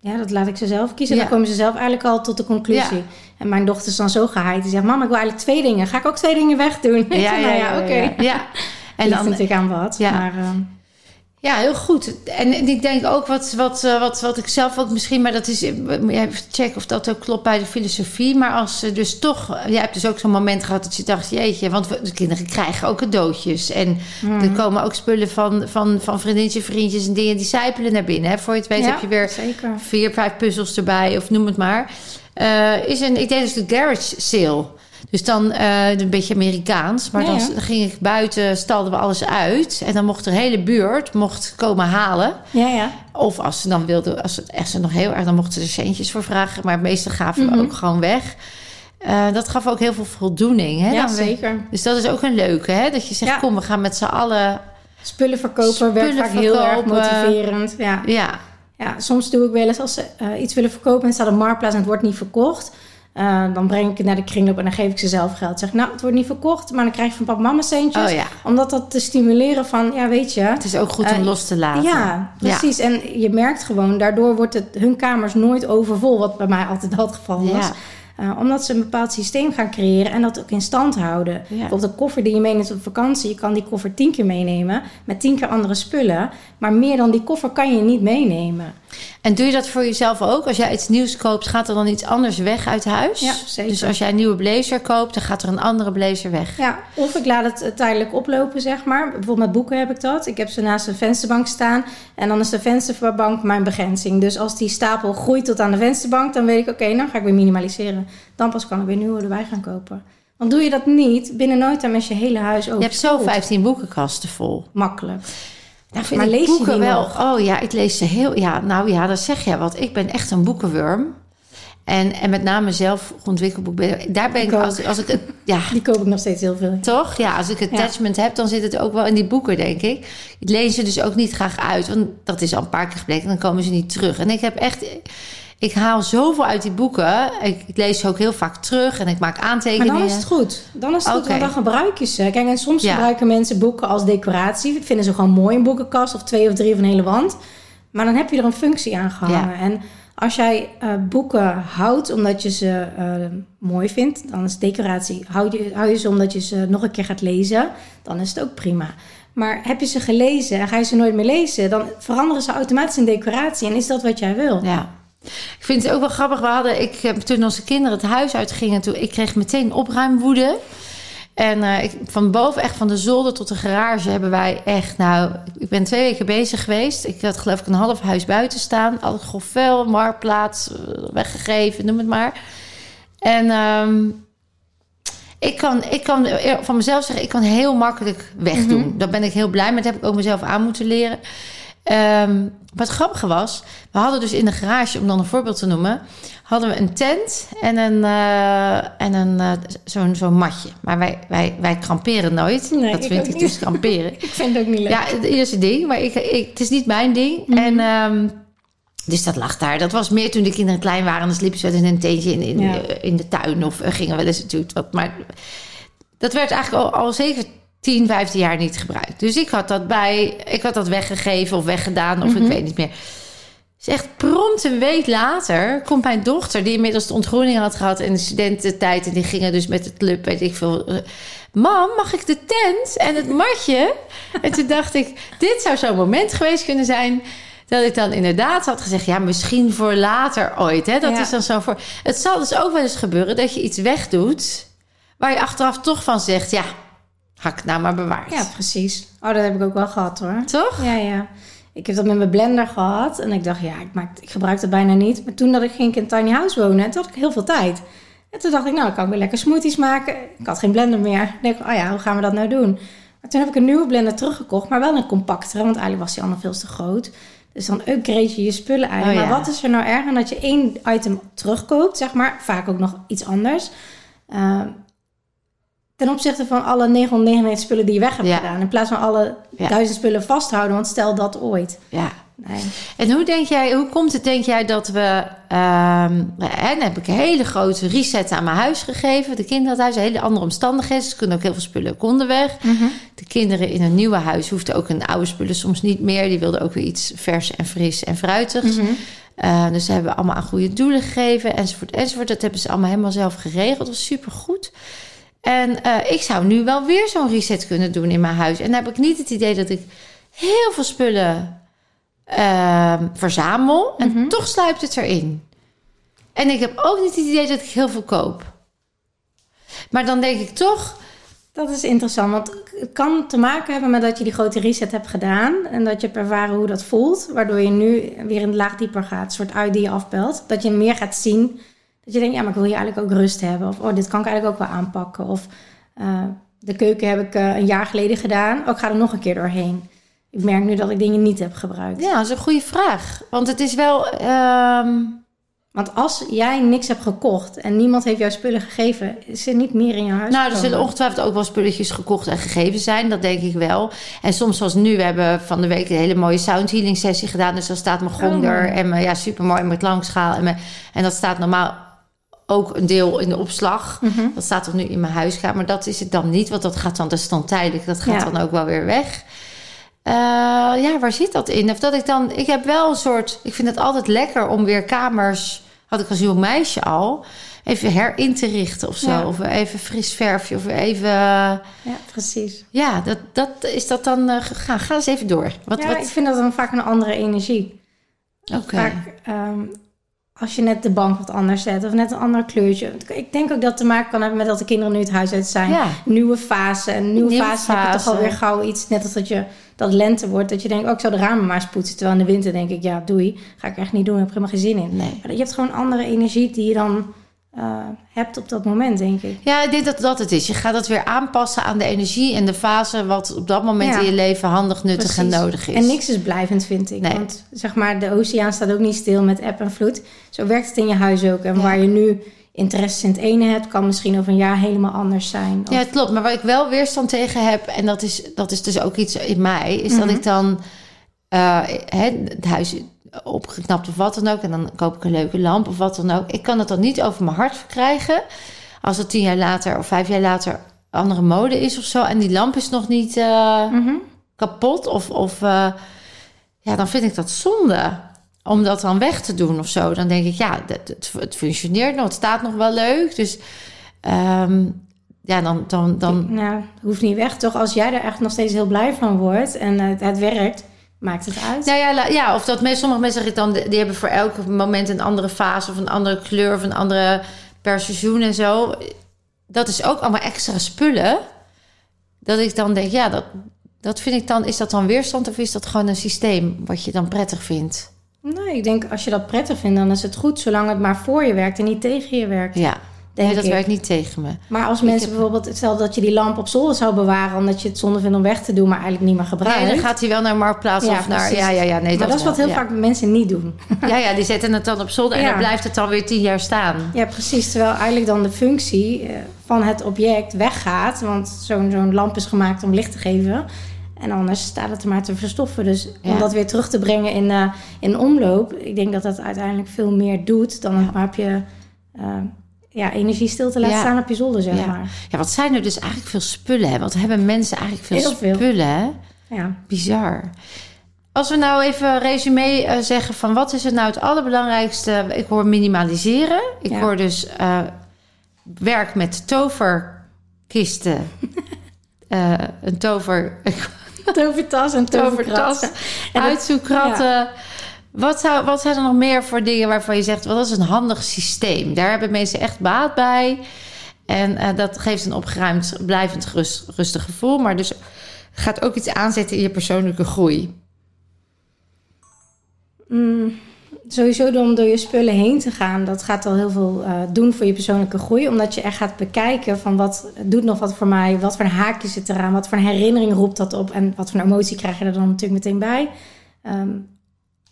Ja, dat laat ik ze zelf kiezen. Ja. Dan komen ze zelf eigenlijk al tot de conclusie. Ja. En mijn dochter is dan zo geheid. Die zegt, mama, ik wil eigenlijk twee dingen. Ga ik ook twee dingen wegdoen? Nou ja, oké. ja. ja. En En dat dan, natuurlijk aan wat. Ja. Maar, ehm, Ja, heel goed. En, en ik denk ook wat, wat, eh, wat, wat ik zelf ook misschien, maar dat is, eh, even checken of dat ook klopt bij de filosofie. Maar als ze dus toch, jij hebt dus ook zo'n moment gehad dat je dacht, jeetje, want de kinderen krijgen ook cadeautjes. En hmm. er komen ook spullen van, van, van vriendinnetjes, vriendjes en dingen die zijpelen naar binnen. Hè. Voor je het weet ja, heb je weer Zeker. vier, vijf puzzels erbij, of noem het maar. Eh, is een, ik deed dus de garage sale. Dus dan eh, een beetje Amerikaans. Maar Ja, dan, ja. ging ik buiten, stalden we alles uit. En dan mocht de hele buurt mocht komen halen. Ja, ja. Of als ze dan wilden, als het echt ze nog heel erg, dan mochten ze er centjes voor vragen. Maar meestal gaven we Mhm. ook gewoon weg. Eh, dat gaf ook heel veel voldoening. Hè? ja, Dan we- zeker. dus dat is ook een leuke, hè? Dat je zegt, Ja. kom, we gaan met z'n allen. Spullen verkopen werkt vaak heel erg motiverend. Ja. Ja, ja, soms doe ik wel eens als ze eh, iets willen verkopen en staat op Marktplaats en het wordt niet verkocht. Eh, dan breng ik het naar de kringloop en dan geef ik ze zelf geld. Zeg nou, het wordt niet verkocht, maar dan krijg je van papa mama centjes. oh ja. Om dat, dat te stimuleren van, ja, weet je. Het is ook goed om Eh, los te laten. Ja, precies. En je merkt gewoon, daardoor wordt het, hun kamers nooit overvol. Wat bij mij altijd al het geval was. Ja. Eh, omdat ze een bepaald systeem gaan creëren en dat ook in stand houden. Ja. Bijvoorbeeld een koffer die je meeneemt op vakantie. Je kan die koffer tien keer meenemen met tien keer andere spullen. Maar meer dan die koffer kan je niet meenemen. En doe je dat voor jezelf ook? Als jij iets nieuws koopt, gaat er dan iets anders weg uit huis? Ja, zeker. Dus als jij een nieuwe blazer koopt, dan gaat er een andere blazer weg. Ja, of ik laat het eh, tijdelijk oplopen, zeg maar. Bijvoorbeeld met boeken heb ik dat. Ik heb ze naast de vensterbank staan. En dan is de vensterbank mijn begrenzing. Dus als die stapel groeit tot aan de vensterbank, dan weet ik, oké, dan ga ik weer minimaliseren. Dan pas kan ik weer nieuwe erbij gaan kopen. Want doe je dat niet, binnen nooit dan is je hele huis Je over. hebt zo 15 boekenkasten vol. Makkelijk. Nou, vind Maar ik lees je boeken wel. nog? Oh ja, ik lees ze heel. Ja, nou ja, dat zeg jij wat. Ik ben echt een boekenworm. En, en met name zelf ontwikkelboek. Daar ben ik, Ik ook. als, als ik het. Ja, Die koop ik nog steeds heel veel. toch? Ja, als ik attachment heb, dan zit het ook wel in die boeken, denk ik. Ik lees ze dus ook niet graag uit, want dat is al een paar keer gebleken. Dan komen ze niet terug. En ik heb echt. Ik haal zoveel uit die boeken. Ik, ik lees ze ook heel vaak terug en ik maak Maar aantekeningen. dan is het goed. Dan is het goed, want dan gebruik je ze. Kijk, en soms Ja. gebruiken mensen boeken als decoratie. Dat vinden ze gewoon mooi, een boekenkast of twee of drie of een hele wand. Maar dan heb je er een functie aan gehangen. Ja. En als jij eh, boeken houdt omdat je ze eh, mooi vindt, dan is decoratie. Hou je, hou je ze omdat je ze nog een keer gaat lezen, dan is het ook prima. Maar heb je ze gelezen en ga je ze nooit meer lezen, dan veranderen ze automatisch in decoratie. En is dat wat jij wil? Ja. Ik vind het ook wel grappig. We hadden, ik, heb toen onze kinderen het huis uitgingen, toen, ik kreeg meteen opruimwoede. En eh, ik, van boven, echt van de zolder tot de garage, hebben wij echt, nou, ik ben twee weken bezig geweest. Ik had geloof ik een half huis buiten staan. Al het grof vuil, marktplaats, eh, weggegeven, noem het maar. En ehm, ik, kan, ik kan van mezelf zeggen, ik kan heel makkelijk wegdoen. Mhm. Daar ben ik heel blij mee. Dat heb ik ook mezelf aan moeten leren. Ehm, wat grappige was, we hadden dus in de garage, om dan een voorbeeld te noemen, hadden we een tent en een, eh, en een eh, zo'n zo'n matje. Maar wij, wij, wij kramperen nooit. Nee, dat ik vind ik niet. dus kramperen. Ik vind het ook niet leuk. Ja, het eerste ding, maar ik, ik, het is niet mijn ding. Mhm. En ehm, dus dat lag daar. Dat was meer toen de kinderen klein waren. Dan sliepen ze wel in een tentje in, in, Ja. in de tuin of eh, gingen wel eens natuurlijk wat. Maar dat werd eigenlijk al, al zeker 10, 15 jaar niet gebruikt. Dus ik had dat bij, ik had dat weggegeven of weggedaan of Mhm. ik weet niet meer. Dus echt prompt een week later komt mijn dochter, die inmiddels de ontgroening had gehad in de studententijd. En die gingen dus met het club, weet ik veel. Mam, mag ik de tent en het matje? En toen dacht ik, dit zou zo'n moment geweest kunnen zijn. Dat ik dan inderdaad had gezegd, ja, misschien voor later ooit. Hè? Dat Ja. is dan zo voor. Het zal dus ook wel eens gebeuren dat je iets wegdoet. Waar je achteraf toch van zegt, ja, had ik het nou maar bewaard. Ja, precies. Oh, dat heb ik ook wel gehad hoor. Toch? Ja, ja. Ik heb dat met mijn blender gehad. En ik dacht, ja, ik, maak, ik gebruik dat bijna niet. Maar toen dat ik ging in tiny house wonen, en toen had ik heel veel tijd. En toen dacht ik, nou, dan kan ik weer lekker smoothies maken. Ik had geen blender meer. Ik denk, oh ja, hoe gaan we dat nou doen? Maar toen heb ik een nieuwe blender teruggekocht, maar wel een compactere. Want eigenlijk was die ander veel te groot. Dus dan upgrade je je spullen eigenlijk. Oh ja. Maar wat is er nou erg aan dat je één item terugkoopt, zeg maar. Vaak ook nog iets anders. Eh, ten opzichte van alle 999 spullen die je weg hebt Ja. gedaan. In plaats van alle duizend spullen vasthouden. Want stel dat ooit. Ja. Nee. En hoe denk jij, hoe komt het, denk jij, dat we. ehm dan heb ik een hele grote reset aan mijn huis gegeven. De kinderen had huis, hele andere omstandigheden. Ze kunnen ook heel veel spullen konden weg. De kinderen in een nieuwe huis hoefden ook een oude spullen soms niet meer. Die wilden ook weer iets vers en fris en fruitigs. Eh, dus ze hebben allemaal aan goede doelen gegeven, enzovoort, enzovoort. Dat hebben ze allemaal helemaal zelf geregeld. Dat was supergoed. En eh, ik zou nu wel weer zo'n reset kunnen doen in mijn huis. En dan heb ik niet het idee dat ik heel veel spullen ehm, verzamel. En toch sluipt het erin. En ik heb ook niet het idee dat ik heel veel koop. Maar dan denk ik toch... Dat is interessant, want het kan te maken hebben met dat je die grote reset hebt gedaan. En dat je hebt ervaren hoe dat voelt. Waardoor je nu weer een laag dieper gaat. Een soort ui die je afbelt. Dat je meer gaat zien. Dat je denkt, ja, maar ik wil hier eigenlijk ook rust hebben. Of, oh, dit kan ik eigenlijk ook wel aanpakken. Of, eh, de keuken heb ik eh, een jaar geleden gedaan. Oh, ik ga er nog een keer doorheen. Ik merk nu dat ik dingen niet heb gebruikt. Ja, dat is een goede vraag. Want het is wel... ehm, Want als jij niks hebt gekocht en niemand heeft jouw spullen gegeven, is er niet meer in je huis. Nou, er zullen ongetwijfeld ook wel spulletjes gekocht en gegeven zijn. Dat denk ik wel. En soms zoals nu, we hebben van de week een hele mooie sound healing sessie gedaan. Dus dan staat mijn gong Oh. er en mijn, ja, supermooi met klangschaal. En, mijn, en dat staat normaal ook een deel in de opslag. Mhm. Dat staat toch nu in mijn huiskamer. Maar dat is het dan niet, want dat gaat dan, dat is dan tijdelijk. Dat gaat Ja. dan ook wel weer weg. Eh, ja, waar zit dat in? Of dat ik dan, ik heb wel een soort, ik vind het altijd lekker om weer kamers, had ik als jong meisje al, even herin te richten of zo. Ja. Of even fris verfje, of even, Ja, precies. ja, dat, dat is dat dan eh, gegaan. Ga eens even door. Wat, ja, ik wat, vind dat dan vaak een andere energie. oké. Vaak ehm, als je net de bank wat anders zet of net een ander kleurtje. Ik denk ook dat het te maken kan hebben met dat de kinderen nu het huis uit zijn. Ja. Nieuwe fase. En nieuwe, Nieuwe fase, heb je toch fase. alweer gauw iets. Net als dat je dat lente wordt. Dat je denkt, oh, ik zou de ramen maar eens poetsen. Terwijl in de winter denk ik, ja, doei. Ga ik echt niet doen. Heb ik helemaal geen zin in. Nee. Maar je hebt gewoon andere energie die je dan eh, hebt op dat moment, denk ik. Ja, ik denk dat dat het is. Je gaat het weer aanpassen aan de energie en de fase wat op dat moment Ja. in je leven handig, nuttig en nodig is. En niks is blijvend, vind ik. Nee. Want zeg maar, de oceaan staat ook niet stil met eb en vloed. Zo werkt het in je huis ook. En Ja. waar je nu interesse in het ene hebt, kan misschien over een jaar helemaal anders zijn. Of- Ja, het klopt. Maar waar ik wel weerstand tegen heb, en dat is, dat is dus ook iets in mij, is Mhm. dat ik dan eh, het huis opgeknapt of wat dan ook, en dan koop ik een leuke lamp of wat dan ook. Ik kan het dan niet over mijn hart verkrijgen als het tien jaar later of vijf jaar later andere mode is of zo, en die lamp is nog niet eh, Mhm. kapot of, of eh, ja, dan vind ik dat zonde. Om dat dan weg te doen of zo. Dan denk ik, ja, het, het, het functioneert nog. Het staat nog wel leuk. Dus ehm, ja, dan, dan, dan, Nou, hoeft niet weg, toch? Als jij er echt nog steeds heel blij van wordt en het, het werkt, maakt het uit. Nou ja, ja, of dat mensen, sommige mensen zeggen dan, die hebben voor elk moment een andere fase of een andere kleur of een andere per seizoen en zo. Dat is ook allemaal extra spullen. Dat ik dan denk, ja, dat, dat vind ik dan, is dat dan weerstand of is dat gewoon een systeem wat je dan prettig vindt? Nee, ik denk als je dat prettig vindt, dan is het goed, zolang het maar voor je werkt en niet tegen je werkt. Ja, nee, dat ik. werkt niet tegen me. Maar als mensen bijvoorbeeld, stel dat je die lamp op zolder zou bewaren, omdat je het zonde vindt om weg te doen, maar eigenlijk niet meer gebruikt. Nee, dan gaat hij wel naar Marktplaats Ja, of naar... precies. Ja, ja, ja. Nee, maar dat, is wat heel ja. vaak mensen niet doen. Ja, ja, die zetten het dan op zolder en Ja. dan blijft het dan weer tien jaar staan. Ja, precies. Terwijl eigenlijk dan de functie eh, van het object weggaat. Want zo'n zo'n lamp is gemaakt om licht te geven. En anders staat het er maar te verstoffen. Dus Ja. om dat weer terug te brengen in, eh, in omloop. Ik denk dat dat uiteindelijk veel meer doet dan het maar op je eh, ja, energie stil te laten Ja. staan op je zolder, zeg Ja. maar. Ja, wat zijn er dus eigenlijk veel spullen, hè? Wat hebben mensen eigenlijk veel, Heel veel. spullen, hè? Ja. Bizar. Als we nou even resume eh, zeggen van wat is het nou het allerbelangrijkste? Ik hoor minimaliseren. Ik Ja. hoor dus eh, werk met toverkisten. Eh, een tover, Tovertas en tovertas, uitzoekkratten. Wat, wat zijn er nog meer voor dingen waarvan je zegt... wat is een handig systeem? Daar hebben mensen echt baat bij. En eh, dat geeft een opgeruimd, blijvend gerust, rustig gevoel. Maar dus gaat ook iets aanzetten in je persoonlijke groei. Mm, sowieso door om door je spullen heen te gaan, dat gaat al heel veel eh, doen voor je persoonlijke groei. Omdat je echt gaat bekijken van wat doet nog wat voor mij, wat voor een haakje zit eraan, wat voor een herinnering roept dat op en wat voor een emotie krijg je er dan natuurlijk meteen bij. Ehm,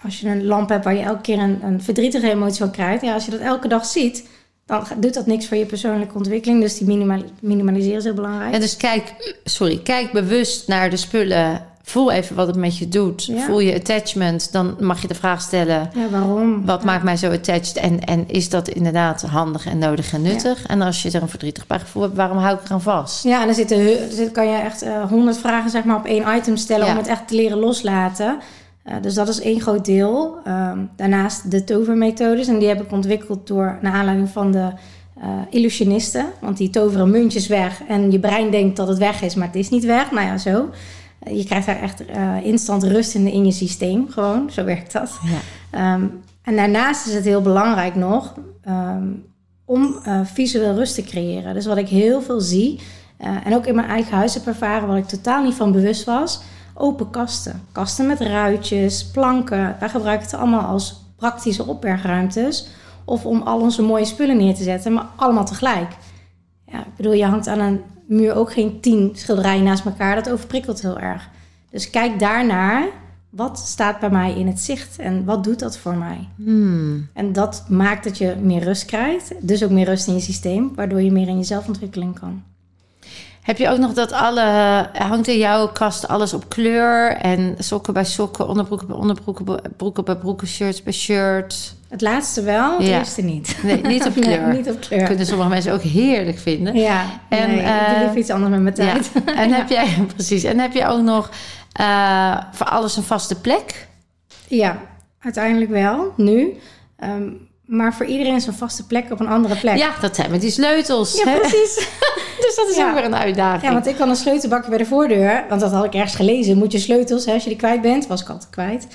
als je een lamp hebt waar je elke keer een, een verdrietige emotie van krijgt, ja, als je dat elke dag ziet, dan doet dat niks voor je persoonlijke ontwikkeling. Dus die minimal, minimaliseren is heel belangrijk. En dus kijk, sorry, kijk bewust naar de spullen voel even wat het met je doet. Ja. Voel je attachment, dan mag je de vraag stellen... Ja, waarom? Wat Ja. maakt mij zo attached? En, en is dat inderdaad handig en nodig en nuttig? En als je er een verdrietig bij gevoel hebt, waarom hou ik eraan vast? Ja, en dan zitten, er kan je echt honderd vragen zeg maar, op één item stellen om het echt te leren loslaten. Eh, dus dat is één groot deel. Ehm, daarnaast de tovermethodes. En die heb ik ontwikkeld door, naar aanleiding van de eh, illusionisten. Want die toveren muntjes weg. En je brein denkt dat het weg is, maar het is niet weg. Nou ja, zo. Eh, je krijgt daar echt instant rust in, in je systeem. Gewoon, zo werkt dat. Ja. Ehm, en daarnaast is het heel belangrijk nog ehm, om visueel rust te creëren. Dus wat ik heel veel zie, en ook in mijn eigen huis heb ervaren, wat ik totaal niet van bewust was, open kasten. Kasten met ruitjes, planken. Wij gebruiken het allemaal als praktische opbergruimtes. Of om al onze mooie spullen neer te zetten, maar allemaal tegelijk. Ja, ik bedoel, je hangt aan een muur ook geen tien schilderijen naast elkaar. Dat overprikkelt heel erg. Dus kijk daarnaar. Wat staat bij mij in het zicht en wat doet dat voor mij? Hmm. En dat maakt dat je meer rust krijgt. Dus ook meer rust in je systeem, waardoor je meer in je zelfontwikkeling kan. Heb je ook nog dat alle... Hangt in jouw kast alles op kleur? En sokken bij sokken, onderbroeken bij onderbroeken, broeken bij broeken, shirts bij shirts? Het laatste wel, het Ja. eerste niet. Nee, niet op Nee, kleur. niet op kleur. Kunnen sommige mensen ook heerlijk vinden. Ja, En, nee, ik eh, doe liever iets anders met mijn Ja. tijd. En heb jij, precies. En heb je ook nog eh, voor alles een vaste plek? Ja, uiteindelijk wel, nu. Ehm, maar voor iedereen is een vaste plek op een andere plek. Ja, dat zijn met die sleutels. Ja, hè? precies. Dus dat is Ja. ook weer een uitdaging. Ja, want ik kan een sleutelbakje bij de voordeur. Want dat had ik ergens gelezen. Moet je sleutels, hè, als je die kwijt bent. Was ik altijd kwijt.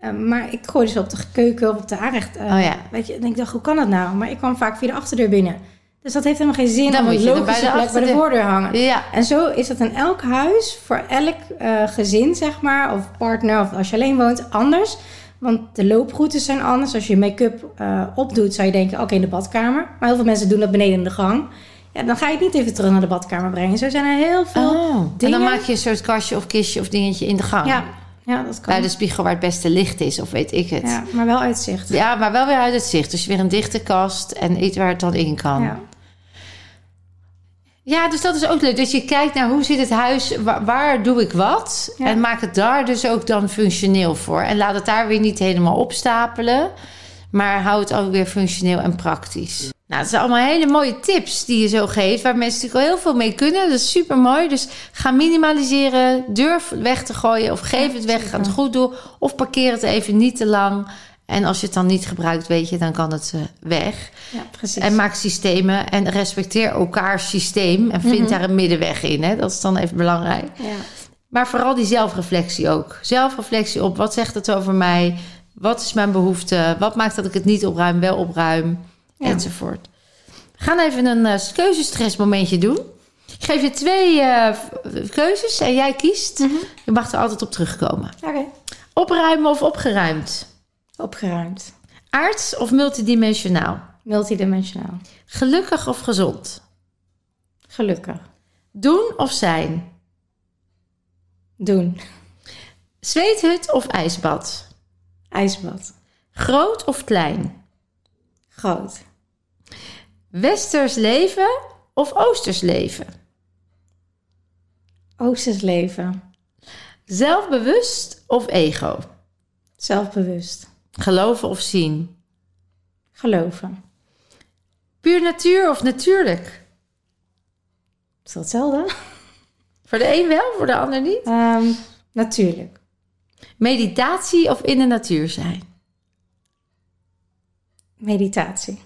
Ehm, maar ik gooi ze op de keuken of op de aanrecht. Oh ja. Weet je, en ik dacht, hoe kan dat nou? Maar ik kwam vaak via de achterdeur binnen. Dus dat heeft helemaal geen zin Dan om moet je er bij logische de plek bij de voordeur hangen. Ja, En zo is het in elk huis, voor elk eh, gezin, zeg maar, of partner, of als je alleen woont, anders. Want de looproutes zijn anders. Als je make-up eh, opdoet, zou je denken, oké, in de badkamer. Maar heel veel mensen doen dat beneden in de gang. Ja, dan ga je het niet even terug naar de badkamer brengen. Zo zijn er heel veel Oh. En dingen. dan maak je een soort kastje of kistje of dingetje in de gang. Ja, ja, dat kan. Bij de spiegel waar het beste licht is, of weet ik het. Ja. Ja, maar wel uitzicht. maar wel weer uit het zicht. Dus weer een dichte kast en iets waar het dan in kan. Ja. Ja, dus dat is ook leuk. Dus je kijkt naar hoe zit het huis, waar, waar doe ik wat? Ja. En maak het daar dus ook dan functioneel voor. En laat het daar weer niet helemaal opstapelen. Maar hou het ook weer functioneel en praktisch. Nou, het zijn allemaal hele mooie tips die je zo geeft. Waar mensen natuurlijk al heel veel mee kunnen. Dat is super mooi. Dus ga minimaliseren. Durf weg te gooien. Of geef het weg. Ga het goed doen. Of parkeer het even niet te lang. En als je het dan niet gebruikt, weet je, dan kan het eh, weg. ja, precies. En maak systemen en respecteer elkaars systeem. En vind Mhm. daar een middenweg in. Hè? Dat is dan even belangrijk. ja. Maar vooral die zelfreflectie ook. Zelfreflectie op wat zegt het over mij? Wat is mijn behoefte? Wat maakt dat ik het niet opruim, wel opruim? Ja. Enzovoort. We gaan even een uh, keuzestressmomentje doen. Ik geef je twee eh, keuzes en jij kiest. Mhm. Je mag er altijd op terugkomen. Oké. Opruimen of opgeruimd? Opgeruimd. Aards of multidimensionaal? Multidimensionaal. Gelukkig of gezond? Gelukkig. Doen of zijn? Doen. Zweethut of ijsbad? IJsbad. Groot of klein? Groot. Westers leven of oosters leven? Oosters leven. Zelfbewust of ego? Zelfbewust. Geloven of zien? Geloven. Puur natuur of natuurlijk? Is dat hetzelfde? Voor de een wel, voor de ander niet. Ehm, natuurlijk. Meditatie of in de natuur zijn? Meditatie.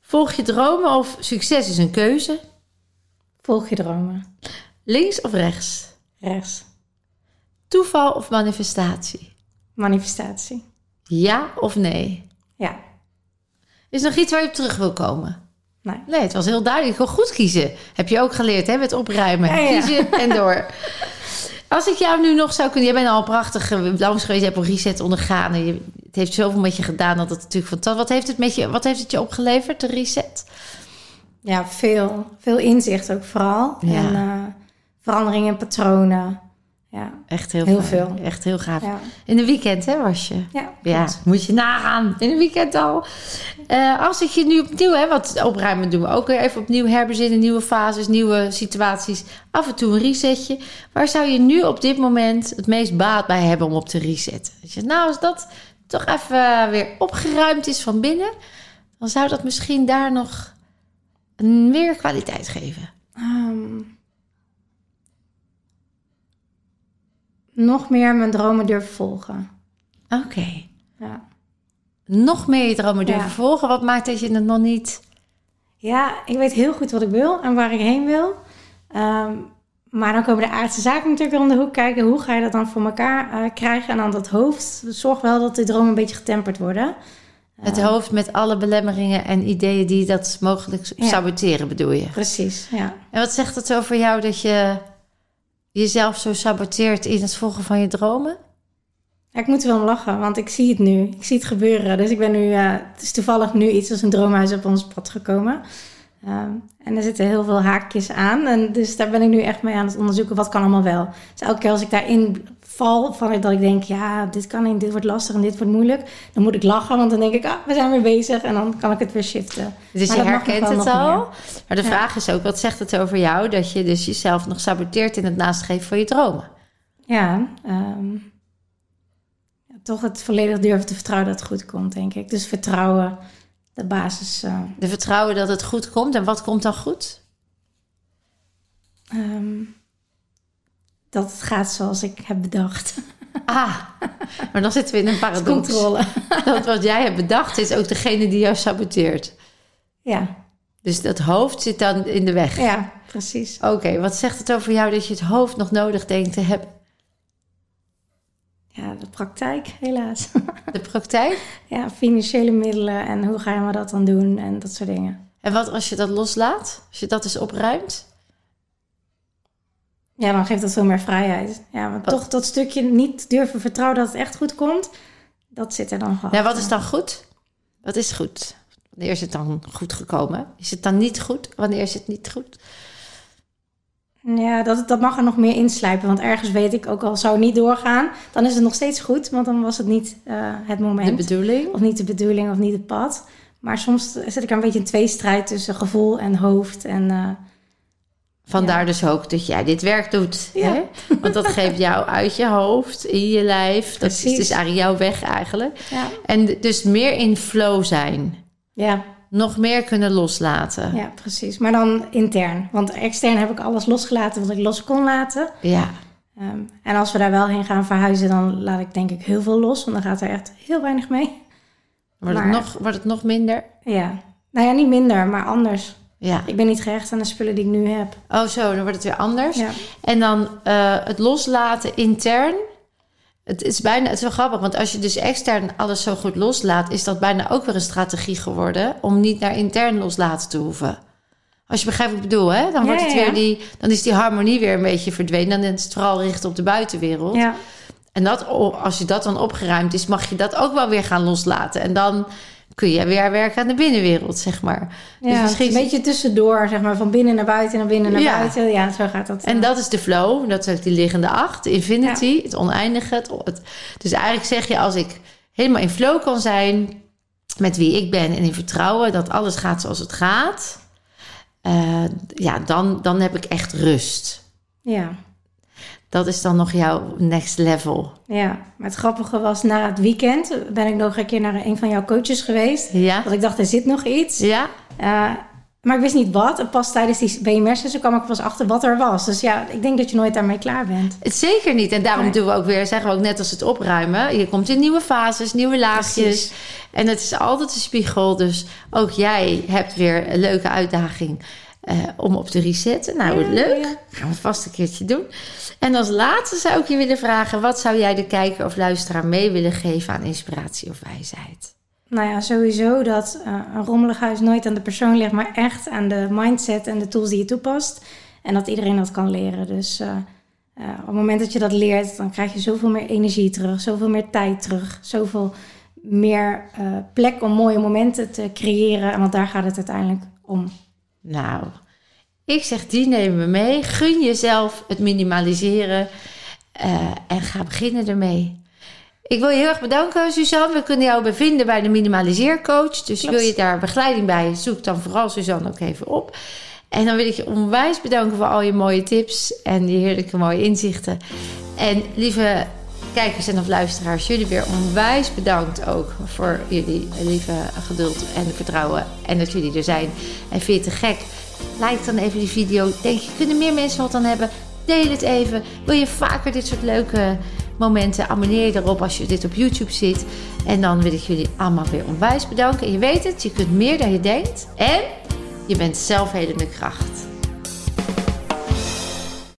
Volg je dromen of succes is een keuze? Volg je dromen. Links of rechts? Rechts. Toeval of manifestatie? Manifestatie. Ja of nee? Ja. Is er nog iets waar je op terug wil komen? Nee. Nee, het was heel duidelijk. Gewoon goed kiezen. Heb je ook geleerd, hè? Met opruimen. Ja, ja. Kiezen en door. Als ik jou nu nog zou kunnen... Jij bent al prachtig eh, langs geweest. Je hebt een reset ondergaan. En je, het heeft zoveel met je gedaan. Dat het natuurlijk fantastisch... Wat heeft het, met je, wat heeft het je opgeleverd, de reset? Ja, veel. Veel inzicht ook vooral. Ja. En eh, veranderingen in patronen. Ja, Echt heel, veel. Echt heel gaaf. ja, In de weekend, hè, was je? ja, moet je nagaan. In een weekend al. Eh, als ik je nu opnieuw, hè, want opruimen doen we ook weer even opnieuw herbezinnen, nieuwe fases, nieuwe situaties. Af en toe een resetje. Waar zou je nu op dit moment het meest baat bij hebben om op te resetten? Dat je, nou, als dat toch even weer opgeruimd is van binnen, dan zou dat misschien daar nog een meer kwaliteit geven. Ehm, nog meer mijn dromen durven volgen. Oké. Ja. Nog meer je dromen durven Ja. volgen. Wat maakt dat je het nog niet... ja, ik weet heel goed wat ik wil en waar ik heen wil. Ehm, maar dan komen de aardse zaken natuurlijk om de hoek kijken. Hoe ga je dat dan voor elkaar eh, krijgen? En dan dat hoofd. Zorg wel dat de dromen een beetje getemperd worden. Het hoofd met alle belemmeringen en ideeën die dat mogelijk Ja. saboteren, bedoel je? Precies, ja. En wat zegt het over jou dat je jezelf zo saboteert in het volgen van je dromen? Ik moet wel om lachen, want ik zie het nu. Ik zie het gebeuren. Dus ik ben nu, het is toevallig nu iets als een droomhuis op ons pad gekomen. Ehm, en er zitten heel veel haakjes aan. En dus daar ben ik nu echt mee aan het onderzoeken. Wat kan allemaal wel? Dus elke keer als ik daarin val, van dat ik denk, ja, dit kan niet, dit wordt lastig en dit wordt moeilijk. Dan moet ik lachen, want dan denk ik, ah, we zijn weer bezig. En dan kan ik het weer shiften. Dus Maar je herkent het al. meer. Maar de Ja. vraag is ook, wat zegt het over jou dat je dus jezelf nog saboteert in het nastreven van je dromen? Ja, ehm, ja, toch het volledig durven te vertrouwen dat het goed komt, denk ik. Dus vertrouwen, de basis. eh, De vertrouwen dat het goed komt. En wat komt dan goed? Ehm, dat het gaat zoals ik heb bedacht. Ah, maar dan zitten we in een paradox. Controle. Dat wat jij hebt bedacht is ook degene die jou saboteert. Ja, Dus dat hoofd zit dan in de weg. ja, precies. Oké, wat zegt het over jou dat je het hoofd nog nodig denkt te hebben? Ja, de praktijk, helaas. De praktijk? ja, financiële middelen en hoe ga je maar dat dan doen en dat soort dingen. En wat als je dat loslaat? Als je dat eens opruimt? Ja, dan geeft dat veel meer vrijheid. Ja, maar Wat- toch dat stukje niet durven vertrouwen dat het echt goed komt, dat zit er dan gewoon. Ja, wat is dan goed? Wat is goed? Wanneer is het dan goed gekomen? Is het dan niet goed? Wanneer is het niet goed? Ja, dat, dat mag er nog meer inslijpen. Want ergens weet ik, ook al zou het niet doorgaan, dan is het nog steeds goed. Want dan was het niet eh, het De moment. bedoeling? Of niet de bedoeling of niet het pad. Maar soms zit ik er een beetje in tweestrijd tussen gevoel en hoofd. En eh, Vandaar dus ook dat jij dit werk doet. Ja. Hè? Want dat geeft jou uit je hoofd, in je lijf. Dat is Precies. dus eigenlijk jouw weg eigenlijk. ja, En dus meer in flow zijn. ja, Nog meer kunnen loslaten. ja, precies. Maar dan intern. Want extern heb ik alles losgelaten wat ik los kon laten. Ja. Ehm, en als we daar wel heen gaan verhuizen, dan laat ik denk ik heel veel los. Want dan gaat er echt heel weinig mee. Wordt, Maar- het nog, wordt het nog minder? Ja, nou ja, niet minder, maar anders. Ja. Ik ben niet gehecht aan de spullen die ik nu heb. Oh zo, dan wordt het weer anders. Ja, En dan eh, het loslaten intern. Het is bijna, het is wel grappig, want als je dus extern alles zo goed loslaat, is dat bijna ook weer een strategie geworden om niet naar intern loslaten te hoeven. Als je begrijpt wat ik bedoel, hè? Dan, Ja, wordt het weer die, dan is die harmonie weer een beetje verdwenen. Dan is het vooral richten op de buitenwereld. ja, En dat, als je dat dan opgeruimd is, mag je dat ook wel weer gaan loslaten. En dan kun je weer werken aan de binnenwereld, zeg maar. ja dus misschien een beetje tussendoor, zeg maar, van binnen naar buiten, naar binnen naar Ja. buiten. Ja, zo gaat dat. En dat is de flow, dat is ook die liggende acht, infinity, het oneindige. Het, het- dus eigenlijk zeg je, als ik helemaal in flow kan zijn met wie ik ben en in vertrouwen dat alles gaat zoals het gaat, eh, ja, dan, dan heb ik echt rust. Ja, Dat is dan nog jouw next level. ja. Maar het grappige was, na het weekend ben ik nog een keer naar een van jouw coaches geweest. Ja? Dat ik dacht, er zit nog iets. Ja? Eh, maar ik wist niet wat. En pas tijdens die BMS'en kwam ik pas achter wat er was. Dus ja, ik denk dat je nooit daarmee klaar bent. Zeker niet. En daarom Nee. doen we ook weer, zeggen we ook net als het opruimen. Je komt in nieuwe fases, nieuwe laagjes. Precies. En het is altijd een spiegel. Dus ook jij hebt weer een leuke uitdaging eh, om op te resetten. Nou, Ja, leuk. ja. Gaan we vast een keertje doen. En als laatste zou ik je willen vragen... wat zou jij de kijker of luisteraar mee willen geven aan inspiratie of wijsheid? Nou ja, sowieso dat eh, een rommelig huis nooit aan de persoon ligt, maar echt aan de mindset en de tools die je toepast. En dat iedereen dat kan leren. Dus eh, op het moment dat je dat leert, dan krijg je zoveel meer energie terug, zoveel meer tijd terug, zoveel meer plek om mooie momenten te creëren. Want daar gaat het uiteindelijk om. Nou, ik zeg die nemen we mee. Gun jezelf het minimaliseren. Eh, en ga beginnen ermee. Ik wil je heel erg bedanken, Suzanne. We kunnen jou bevinden bij de Minimaliseercoach. Dus Klopt. wil je daar begeleiding bij, zoek dan vooral Suzanne ook even op. En dan wil ik je onwijs bedanken voor al je mooie tips en die heerlijke mooie inzichten. En lieve kijkers en of luisteraars, jullie weer onwijs bedankt ook voor jullie lieve geduld en vertrouwen. En dat jullie er zijn. En vind je het te gek? Like dan even die video. Denk je, kunnen meer mensen wat aan hebben? Deel het even. Wil je vaker dit soort leuke momenten? Abonneer je erop als je dit op YouTube ziet. En dan wil ik jullie allemaal weer onwijs bedanken. En je weet het, je kunt meer dan je denkt. En je bent zelfhelende kracht.